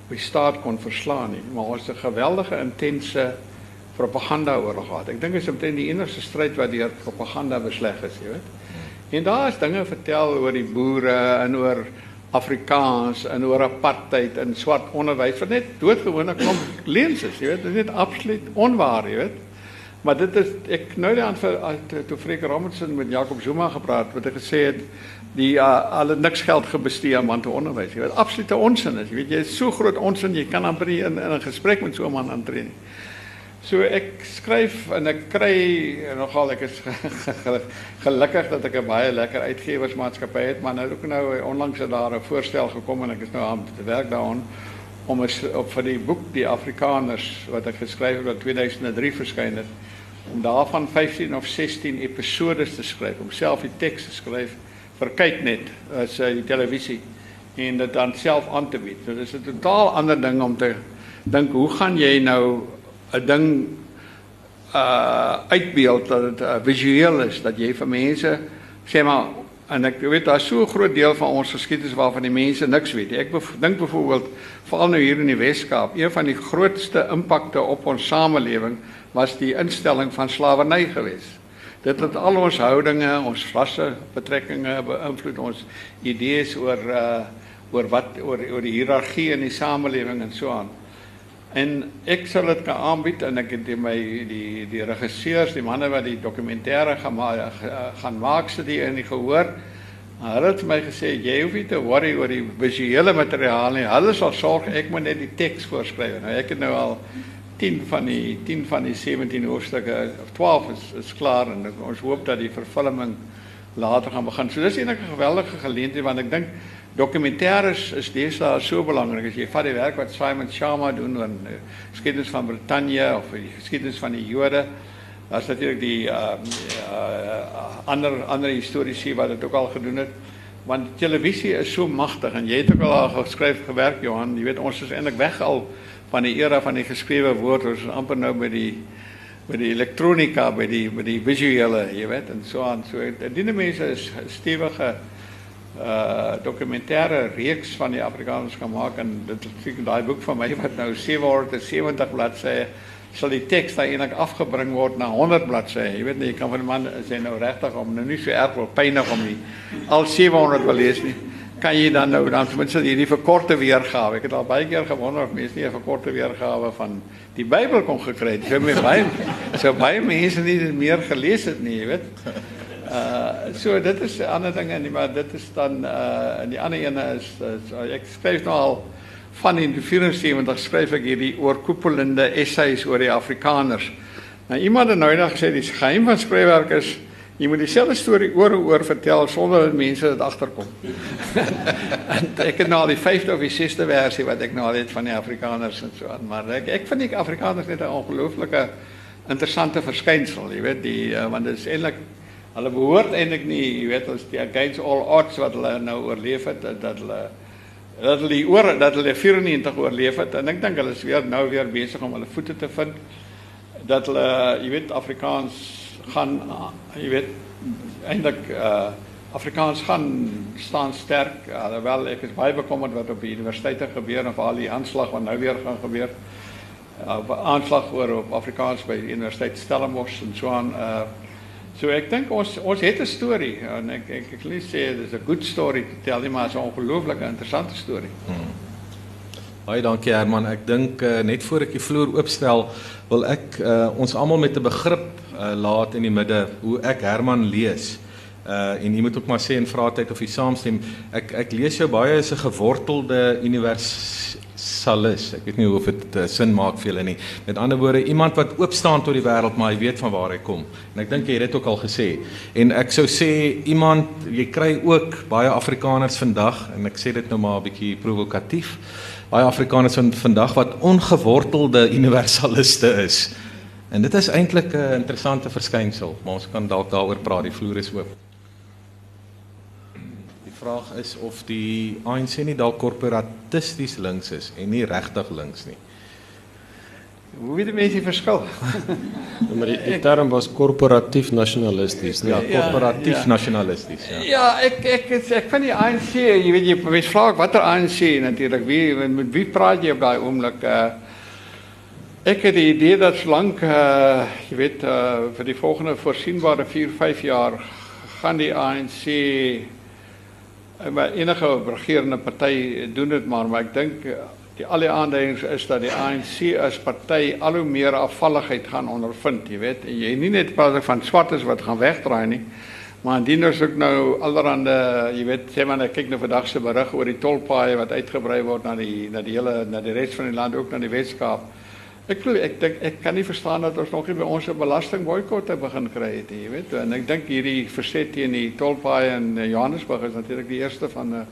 of die staat kon verslaan nie, maar ons het 'n geweldige intense propaganda oorlog gehad. Ek dink dit is omtrent die enigste stryd wat deur propaganda besleg is, jy weet. En daar is dinge vertel oor die boere en oor Afrikaans en oor apartheid en swart onderwys net doodgewone klomp leuns is, jy weet. Dit is net absoluut onwaar, jy weet. Maar dit is ek nou net aan vir toe Freek Robinson met Jacob Zuma gepraat wat hy gesê het die uh, alle niks geld gebestee aan man te onderwys. Jy weet absolute onsin is. Jy weet jy is so groot onsin jy kan amper nie in, in 'n gesprek met so 'n man aantree nie. So ek skryf en ek kry nogal ek is gelukkig dat ek 'n baie lekker uitgewersmaatskappy het, maar nou ook nou onlangs het daar 'n voorstel gekom en ek is nou aan te werk daaraan om is, op vir die boek Die Afrikaners wat ek geskryf het wat 2003 verskyn het om daarvan 15 of 16 episodes te skryf, om self die teks te skryf vir kyk net as uh, die televisie en dit dan self aan te bied. So dis 'n totaal ander ding om te dink hoe gaan jy nou 'n ding uh uitbeeld dat dit uh, visueel is dat jy vir mense sê maar en ek weet daar's so 'n groot deel van ons geskiedenis waarvan die mense niks weet. Ek dink byvoorbeeld veral nou hier in die Wes-Kaap, een van die grootste impakte op ons samelewing was die instelling van slawerny geweest. Dit het al ons houdinge, ons rasse betrekkinge beïnvloed, ons idees oor uh oor wat oor oor die hiërargie in die samelewing en so aan. En ek sal dit kan aanbied en ek het die my die die regisseurs, die manne wat die dokumentêre gaan maak se die in die gehoor. Hulle het my gesê jy hoef nie te worry oor die visuele materiaal nie. Hulle sal sorg ek moet net die teks voorskryf. Nou ek het nou al 10 van die 10 van die 17 hoofstukke of 12 is is klaar en ons hoop dat die vervulling later gaan begin. So dis eintlik 'n geweldige geleentheid want ek dink dokumentêres is deesdae so belangrik as jy vat die werk wat Simon Sharma doen oor die geskiedenis van Brittanje of die geskiedenis van die Jode. Daar's natuurlik die uh, uh ander ander historiese wat dit ook al gedoen het. Want televisie is so magtig en jy het ook al geskryf gewerk Johan, jy weet ons is eintlik weg al van die era van die geskrewe woord ons is amper nou by die by die elektronika by die by die visuele jy weet en so aan so die mense is stewige dokumentêre reeks van die Afrikaners gemaak en dit is daai boek van my wat nou 770 bladsye sal die teks daai eintlik afgebring word na 100 bladsye jy weet nie jy kan van die man sê nou regtig om nou nie so erg wil pynig om die al 700 wil lees nie kan jy dan nou dan ten minste hierdie verkorte weergawe. Ek het al baie keer gewonder of mense nie 'n verkorte weergawe van die Bybel kon gekry het. So baie so baie mense nie meer gelees het nie, jy weet. Uh so dit is 'n ander ding en maar dit is dan uh en die ander ene is, is ek skryf nou al van in die 74 skryf ek hierdie oorkoepelende essays oor die Afrikaners. Nou iemand het nou net gesê die geheim van skryfwerk is Jy moet dieselfde storie oor en oor vertel sonder dat mense dit agterkom. en ek het nou al die 5de of die 6de versie wat ek nou al het van die Afrikaners en so aan, maar ek ek vind die Afrikaners net 'n ongelooflike interessante verskynsel, jy weet, die uh, want dit is eintlik hulle behoort eintlik nie, jy weet, as die against all odds wat hulle nou oorleef het dat, hulle dat hulle oor dat hulle 94 oorleef het en ek dink hulle is weer nou weer besig om hulle voete te vind dat hulle jy weet Afrikaans gaan jy weet eintlik uh Afrikaans gaan staan sterk alhoewel ek is baie bekommerd wat op die universiteite gebeur en veral die aanslag wat nou weer gaan gebeur. Uh aanslag oor op Afrikaans by die Universiteit Stellenbosch en so aan uh so ek dink ons ons het 'n storie en ek ek ek wil sê dis 'n good story to tell nie maar 'n ongelooflike interessante storie. Hmm. Baie dankie Herman. Ek dink uh, net voor ek die vloer oopstel, wil ek uh, ons almal met 'n begrip uh, laat in die midde hoe ek Herman lees. Uh en jy moet ook maar sê in vraatyd of jy saamstem. Ek ek lees jou baie as 'n gewortelde univers universalis. Ek weet nie of dit uh, sin maak vir julle nie. Met ander woorde, iemand wat oop staan tot die wêreld, maar hy weet van waar hy kom. En ek dink jy het dit ook al gesê. En ek sou sê iemand jy kry ook baie Afrikaners vandag en ek sê dit nou maar 'n bietjie provokatief. Baie Afrikaners van vandag wat ongewortelde universaliste is. En dit is eintlik 'n interessante verskynsel, maar ons kan dalk daaroor praat. Die vloer is oop. Vraag is of die ANC nie dalk korporatisties links is en nie regtig links nie. Hoe weet mense die verskil? Ja, maar die, die term was korporatief nasionalisties, nee. Ja, korporatief ja. nasionalisties, ja. Ja, ek ek ek, ek vind die ANC, jy weet jy mens vra ek watter ANC natuurlik. Wie met wie praat jy op daai oomblik? Uh ek het die idee dat solank uh jy weet uh vir die volgende voorsienbare 4, 5 jaar gaan die ANC maar enige regerende party doen dit maar, maar ek dink uh, die al die aanduidings is dat die ANC as party al hoe meer afvalligheid gaan ondervind, jy weet. En jy nie net praat van swartes wat gaan wegdraai nie, maar indien ons ook nou allerhande, jy weet, sê maar ek kyk nou vandag se berig oor die tolpaaie wat uitgebrei word na die na die hele na die res van die land ook na die Weskaap. Ek glo ek dink ek kan nie verstaan dat ons nog nie by ons belastingboikotte begin kry het nie, jy weet. En ek dink hierdie verset teen die tolpaaie in eh, Johannesburg is natuurlik die eerste van 'n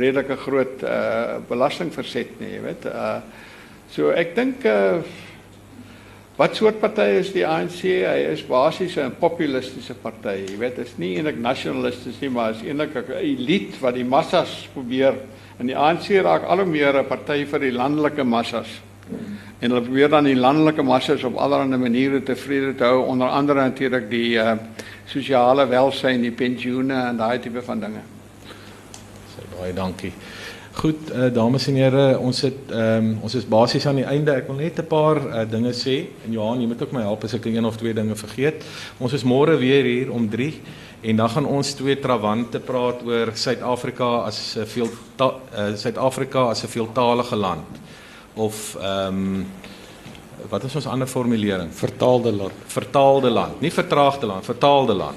redelike groot uh belastingverset nie, jy weet. Uh so ek dink uh wat soort party is die ANC? Hy is basies 'n populistiese party. Jy weet, is nie eintlik nasionalisties nie, maar is eintlik 'n elite wat die massas probeer en die ANC raak al hoe meer 'n party vir die landelike massas. En hulle probeer dan die landelike massas op allerlei maniere tevrede te hou, onder andere natuurlik die uh sosiale welsyn, die pensioene en daai tipe van dinge. Sê baie dankie. Goed, uh, dames en here, ons het um, ons is basies aan die einde. Ek wil net 'n paar uh, dinge sê en Johan, jy moet ook my help as ek een of twee dinge vergeet. Ons is môre weer hier om 3 en dan gaan ons twee trawante praat oor Suid-Afrika as 'n veel uh, Suid-Afrika as 'n veeltalige land of ehm um, wat is ons ander formulering? Vertaalde land. Vertaalde land, nie vertraagde land, vertaalde land.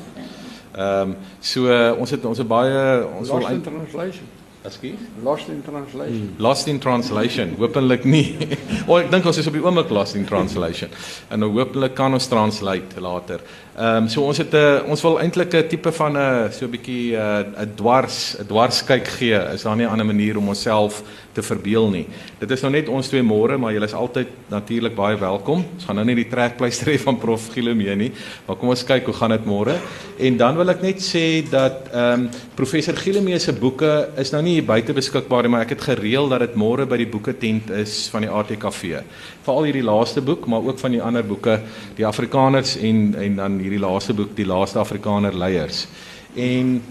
Ehm um, so uh, ons het ons het baie ons wil Lost in eind- translation. Ekskuus. Lost in translation. Lost in translation. Hopelik nie. o, ek dink ons is op die oomblik lost in translation. En nou hopelik kan ons translate later. Ehm um, so ons het 'n ons wil eintlik 'n tipe van 'n so 'n bietjie 'n 'n dwars 'n dwarskyk gee. Is daar nie 'n ander manier om onsself te verbeel nie. Dit is nou net ons twee môre, maar julle is altyd natuurlik baie welkom. Ons gaan nou nie die trekpleister hê van Prof Gilo mee nie, maar kom ons kyk hoe gaan dit môre. En dan wil ek net sê dat ehm um, professor Gilo se boeke is nou nie hier buite beskikbaar nie, maar ek het gereël dat dit môre by die boeketent is van die ATKV. Veral hierdie laaste boek, maar ook van die ander boeke, die Afrikaners en en dan hierdie laaste boek, die laaste Afrikaner leiers. En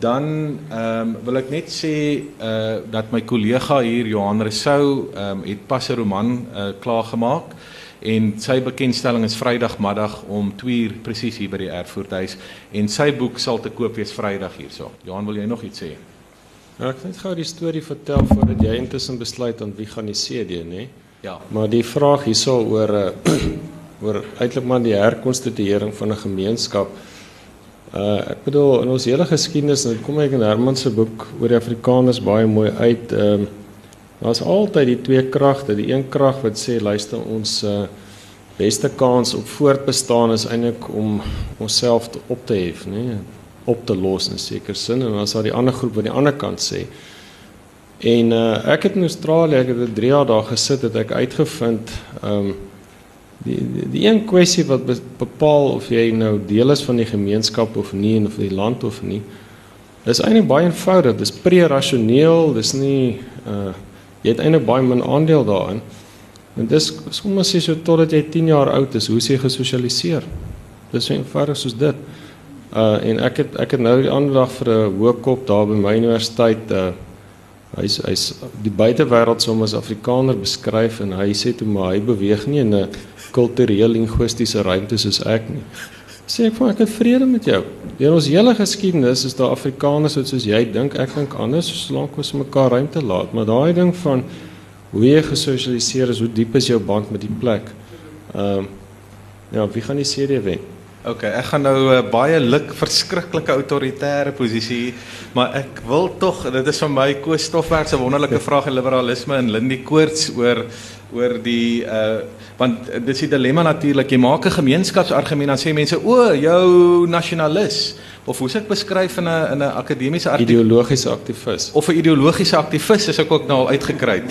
dan ehm um, wil ek net sê uh dat my kollega hier Johan Resou ehm um, het pas 'n roman uh klaar gemaak en sy bekendstelling is Vrydagmiddag om 2uur presies hier by die Erfurthuis en sy boek sal te koop wees Vrydag hierso. Johan, wil jy nog iets sê? Ja, ek net gou die storie vertel voordat jy intussen besluit aan wie gaan die CD, nê? Ja. Maar die vraag hierso oor uh, oor eintlik maar die herkonstituering van 'n gemeenskap. Uh ek bedoel in ons hele geskiedenis, en dit kom ek in Herman se boek oor die Afrikaners baie mooi uit. Ehm uh, daar's altyd die twee kragte. Die een krag wat sê luister ons uh beste kans op voortbestaan is eintlik om onsself op te hef, nê? Op te los in sekere sin en dan is daar die ander groep wat die ander kant sê. En uh, ek het in Australië, ek het vir 3 jaar daar gesit het ek uitgevind ehm um, die, die die een kwessie wat be bepaal of jy nou deel is van die gemeenskap of nie en of die land of nie. Dis eintlik baie eenvoudig. Dis pre-rasioneel, dis nie uh jy het eintlik baie min aandeel daarin. En dis sommer sê so totdat jy 10 jaar oud is, hoe is jy gesosialiseer? Dis so eenvoudig soos dit. Uh en ek het ek het nou die ander dag vir 'n hoëkop daar by my universiteit uh hy's hy's die buitewêreld som as Afrikaner beskryf en hy sê toe maar hy beweeg nie in 'n kultureel linguistiese ruimte soos ek nie. Sê ek vir ek het vrede met jou. In ons hele geskiedenis is daar Afrikaners wat soos jy dink, ek dink anders, solank ons mekaar ruimte laat, maar daai ding van hoe jy gesosialiseer is, hoe diep is jou band met die plek. Ehm um, ja, wie gaan die CD wen? Okay, ek gaan nou uh, baie lik verskriklike autoritaire posisie, maar ek wil tog dit is vir my Koos Stoffberg se wonderlike vraag en liberalisme en Lindy Koorts oor oor die uh want dis die dilemma natuurlik jy maak 'n gemeenskapsargument dan sê mense o jou nasionalis of hoe sê ek beskryf in 'n in 'n akademiese artikel ideologiese aktivis of 'n ideologiese aktivis is ek ook nou al uitgekry.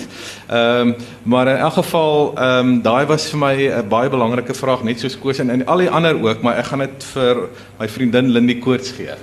Ehm um, maar in elk geval ehm um, daai was vir my 'n baie belangrike vraag net soos Koos en, en al die ander ook maar ek gaan dit vir my vriendin Lindy Koorts gee.